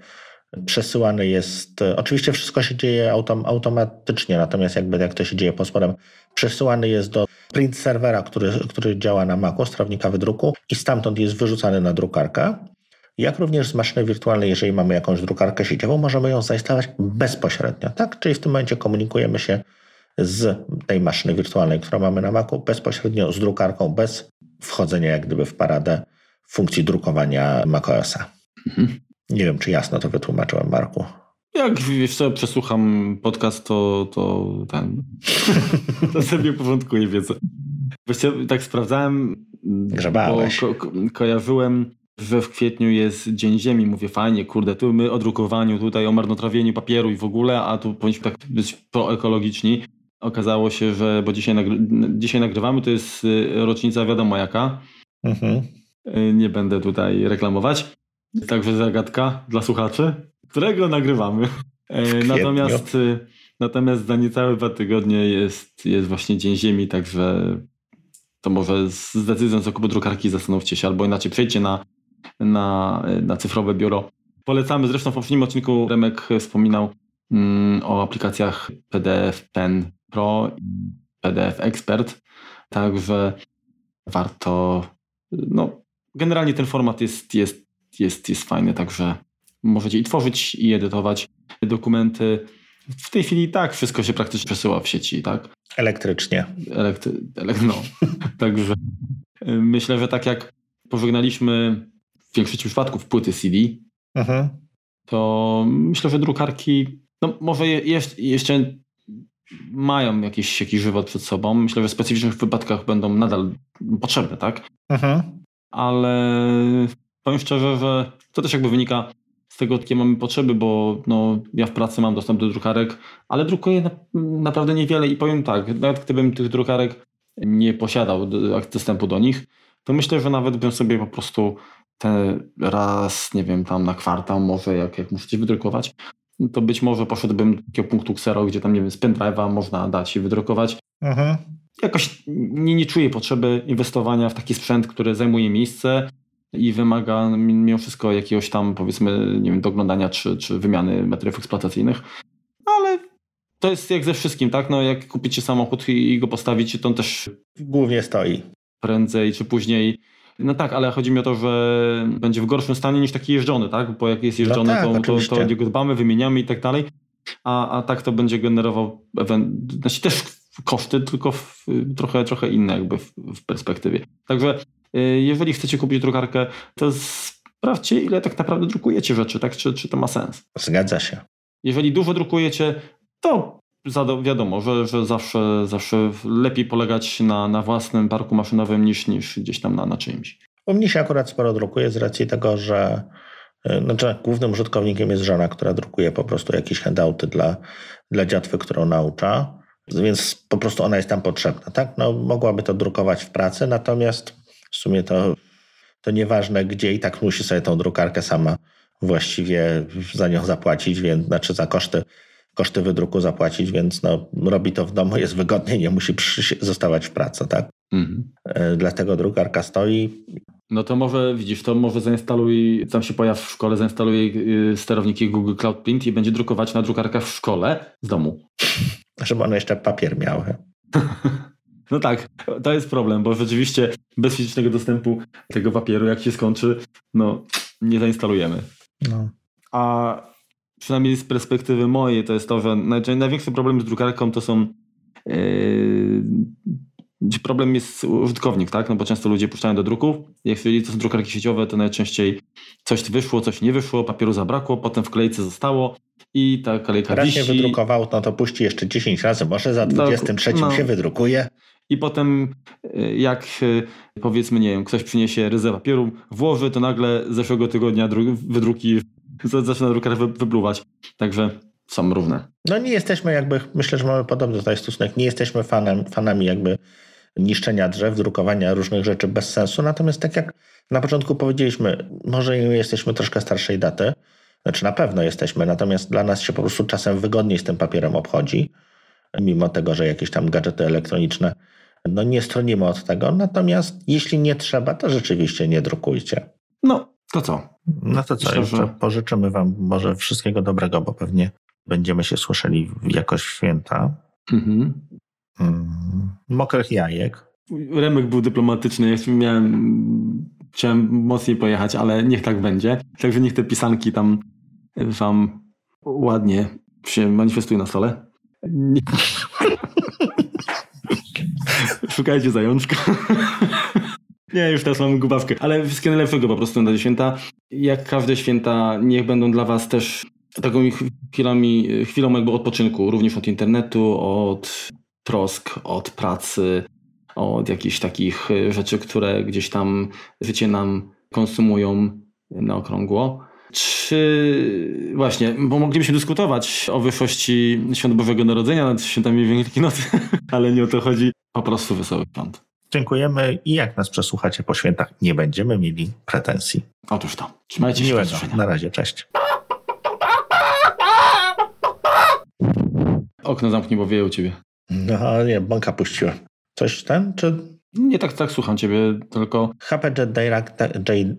[SPEAKER 1] przesyłany jest, oczywiście wszystko się dzieje autom, automatycznie, natomiast jakby jak to się dzieje pod spodem, przesyłany jest do print serwera, który, który działa na Macu, strawnika wydruku i stamtąd jest wyrzucany na drukarkę. Jak również z maszyny wirtualnej, jeżeli mamy jakąś drukarkę sieciową, możemy ją zainstalować bezpośrednio, tak? Czyli w tym momencie komunikujemy się z tej maszyny wirtualnej, którą mamy na Macu, bezpośrednio z drukarką, bez wchodzenia jak gdyby w paradę funkcji drukowania macOSa. Mhm. Nie wiem, czy jasno to wytłumaczyłem, Marku.
[SPEAKER 2] Jak wiesz co, przesłucham podcast, to, to ten. to sobie porządkuję wiedzę. Właściwie tak sprawdzałem.
[SPEAKER 1] Grzebałeś.
[SPEAKER 2] Bo ko kojarzyłem, że w kwietniu jest Dzień Ziemi. Mówię, fajnie, kurde, tu my o drukowaniu, tutaj o marnotrawieniu papieru i w ogóle, a tu powinniśmy tak być proekologiczni. Okazało się, że, bo dzisiaj, nagry dzisiaj nagrywamy, to jest y, rocznica wiadomo jaka. Mhm. Y, nie będę tutaj reklamować. Także zagadka dla słuchaczy, którego nagrywamy. E, natomiast, e, natomiast za niecałe dwa tygodnie jest, jest właśnie Dzień Ziemi, także to może z decyzją zakupu drukarki zastanówcie się, albo inaczej przejdźcie na, na, na cyfrowe biuro. Polecamy, zresztą w poprzednim odcinku Remek wspominał mm, o aplikacjach PDF Pen Pro i PDF Expert, także warto, no generalnie ten format jest, jest jest, jest fajny, także możecie i tworzyć, i edytować dokumenty. W tej chwili tak, wszystko się praktycznie przesyła w sieci, tak?
[SPEAKER 1] Elektrycznie.
[SPEAKER 2] Elektry, no. także y, myślę, że tak jak pożegnaliśmy w większości przypadków płyty CD, mhm. to myślę, że drukarki, no może je, jeszcze mają jakiś, jakiś żywot przed sobą. Myślę, że w specyficznych wypadkach będą nadal potrzebne, tak? Mhm. Ale powiem szczerze, że to też jakby wynika jakie mamy potrzeby, bo no, ja w pracy mam dostęp do drukarek, ale drukuję na, naprawdę niewiele i powiem tak, nawet gdybym tych drukarek nie posiadał dostępu do nich, to myślę, że nawet bym sobie po prostu ten raz, nie wiem, tam na kwartał może, jak, jak muszę coś wydrukować, to być może poszedłbym do takiego punktu Xero, gdzie tam, nie wiem, z pendrive'a można dać i wydrukować. Mhm. jakoś nie, nie czuję potrzeby inwestowania w taki sprzęt, który zajmuje miejsce i wymaga mimo wszystko jakiegoś tam powiedzmy, nie wiem, doglądania czy, czy wymiany materiałów eksploatacyjnych. Ale to jest jak ze wszystkim, tak? No jak kupicie samochód i, i go postawicie, to on też
[SPEAKER 1] Głównie stoi.
[SPEAKER 2] prędzej czy później no tak, ale chodzi mi o to, że będzie w gorszym stanie niż taki jeżdżony, tak? Bo jak jest jeżdżony,
[SPEAKER 1] tak,
[SPEAKER 2] to, to, to go dbamy, wymieniamy i tak dalej. A, a tak to będzie generował znaczy też koszty, tylko w, trochę, trochę inne jakby w, w perspektywie. Także jeżeli chcecie kupić drukarkę, to sprawdźcie, ile tak naprawdę drukujecie rzeczy, tak? Czy, czy to ma sens.
[SPEAKER 1] Zgadza się.
[SPEAKER 2] Jeżeli dużo drukujecie, to wiadomo, że, że zawsze, zawsze lepiej polegać na, na własnym parku maszynowym niż, niż gdzieś tam na, na czyimś.
[SPEAKER 1] U mnie się akurat sporo drukuje z racji tego, że y, znaczy, głównym użytkownikiem jest żona, która drukuje po prostu jakieś handouty dla, dla dziatwy, którą naucza, więc po prostu ona jest tam potrzebna. Tak? No, mogłaby to drukować w pracy, natomiast w sumie to, to nieważne gdzie i tak musi sobie tą drukarkę sama właściwie za nią zapłacić, więc znaczy za koszty, koszty wydruku zapłacić, więc no, robi to w domu, jest wygodnie, nie musi przy, zostawać w pracy. Tak?
[SPEAKER 2] Mhm.
[SPEAKER 1] Y, Dlatego drukarka stoi.
[SPEAKER 2] No to może, widzisz, to może zainstaluj, tam się pojaw w szkole, zainstaluj y, sterowniki Google Cloud Print i będzie drukować na drukarkach w szkole z domu.
[SPEAKER 1] żeby one jeszcze papier miały.
[SPEAKER 2] No tak, to jest problem, bo rzeczywiście bez fizycznego dostępu tego papieru, jak się skończy, no nie zainstalujemy.
[SPEAKER 1] No.
[SPEAKER 2] A przynajmniej z perspektywy mojej to jest to, że naj- największy problem z drukarką to są yy, problem jest użytkownik, tak? No bo często ludzie puszczają do druków. Jeżeli to są drukarki sieciowe, to najczęściej coś wyszło, coś nie wyszło, papieru zabrakło, potem w klejce zostało i ta kolejka
[SPEAKER 1] Raz się
[SPEAKER 2] wisi.
[SPEAKER 1] wydrukował, no to puści jeszcze 10 razy, może za
[SPEAKER 2] No,
[SPEAKER 1] 23
[SPEAKER 2] no.
[SPEAKER 1] się wydrukuje.
[SPEAKER 2] I potem y, jak y, powiedzmy, nie wiem, ktoś przyniesie ryzę papieru, włoży, to nagle zeszłego tygodnia dru- wydruki zaczyna drukarka wy- wypluwać. Także są równe.
[SPEAKER 1] No nie jesteśmy jakby, myślę, że mamy podobny tutaj stosunek, nie jesteśmy fanem, fanami jakby niszczenia drzew, drukowania różnych rzeczy bez sensu, natomiast tak jak na początku powiedzieliśmy, może jesteśmy troszkę starszej daty, znaczy na pewno jesteśmy, natomiast dla nas się po prostu czasem wygodniej z tym papierem obchodzi, mimo tego, że jakieś tam gadżety elektroniczne, no nie stronimy od tego, natomiast jeśli nie trzeba, to rzeczywiście nie drukujcie.
[SPEAKER 2] No, to co?
[SPEAKER 1] No to co,
[SPEAKER 2] Myślę, że-
[SPEAKER 1] pożyczymy Wam może wszystkiego dobrego, bo pewnie będziemy się słyszeli jakoś w święta.
[SPEAKER 2] Mhm.
[SPEAKER 1] Mm, mokrych jajek.
[SPEAKER 2] Remek był dyplomatyczny, ja miałem, chciałem mocniej pojechać, ale niech tak będzie. Także niech te pisanki tam wam ładnie się manifestują na stole. Nie- Szukajcie zajączka. Nie, już teraz mam gubawkę, ale wszystkiego najlepszego po prostu na te święta. Jak każde święta, niech będą dla was też taką chwilami, chwilą jakby odpoczynku, również od internetu, od trosk, od pracy, od jakichś takich rzeczy, które gdzieś tam życie nam konsumują na okrągło. Czy właśnie, bo moglibyśmy dyskutować o wyższości Świąt Bożego Narodzenia nad świętami Wielkiej Nocy, ale nie o to chodzi. Po prostu wesoły świąt.
[SPEAKER 1] Dziękujemy i jak nas przesłuchacie po świętach, nie będziemy mieli pretensji.
[SPEAKER 2] Otóż to. Trzymajcie się.
[SPEAKER 1] Miłego. Na razie, cześć.
[SPEAKER 2] Okno zamknij, bo wieje u ciebie.
[SPEAKER 1] No, nie, bąka puściłem. Coś ten, czy
[SPEAKER 2] Nie tak, tak słucham ciebie, tylko
[SPEAKER 1] HP Jet Direct... J...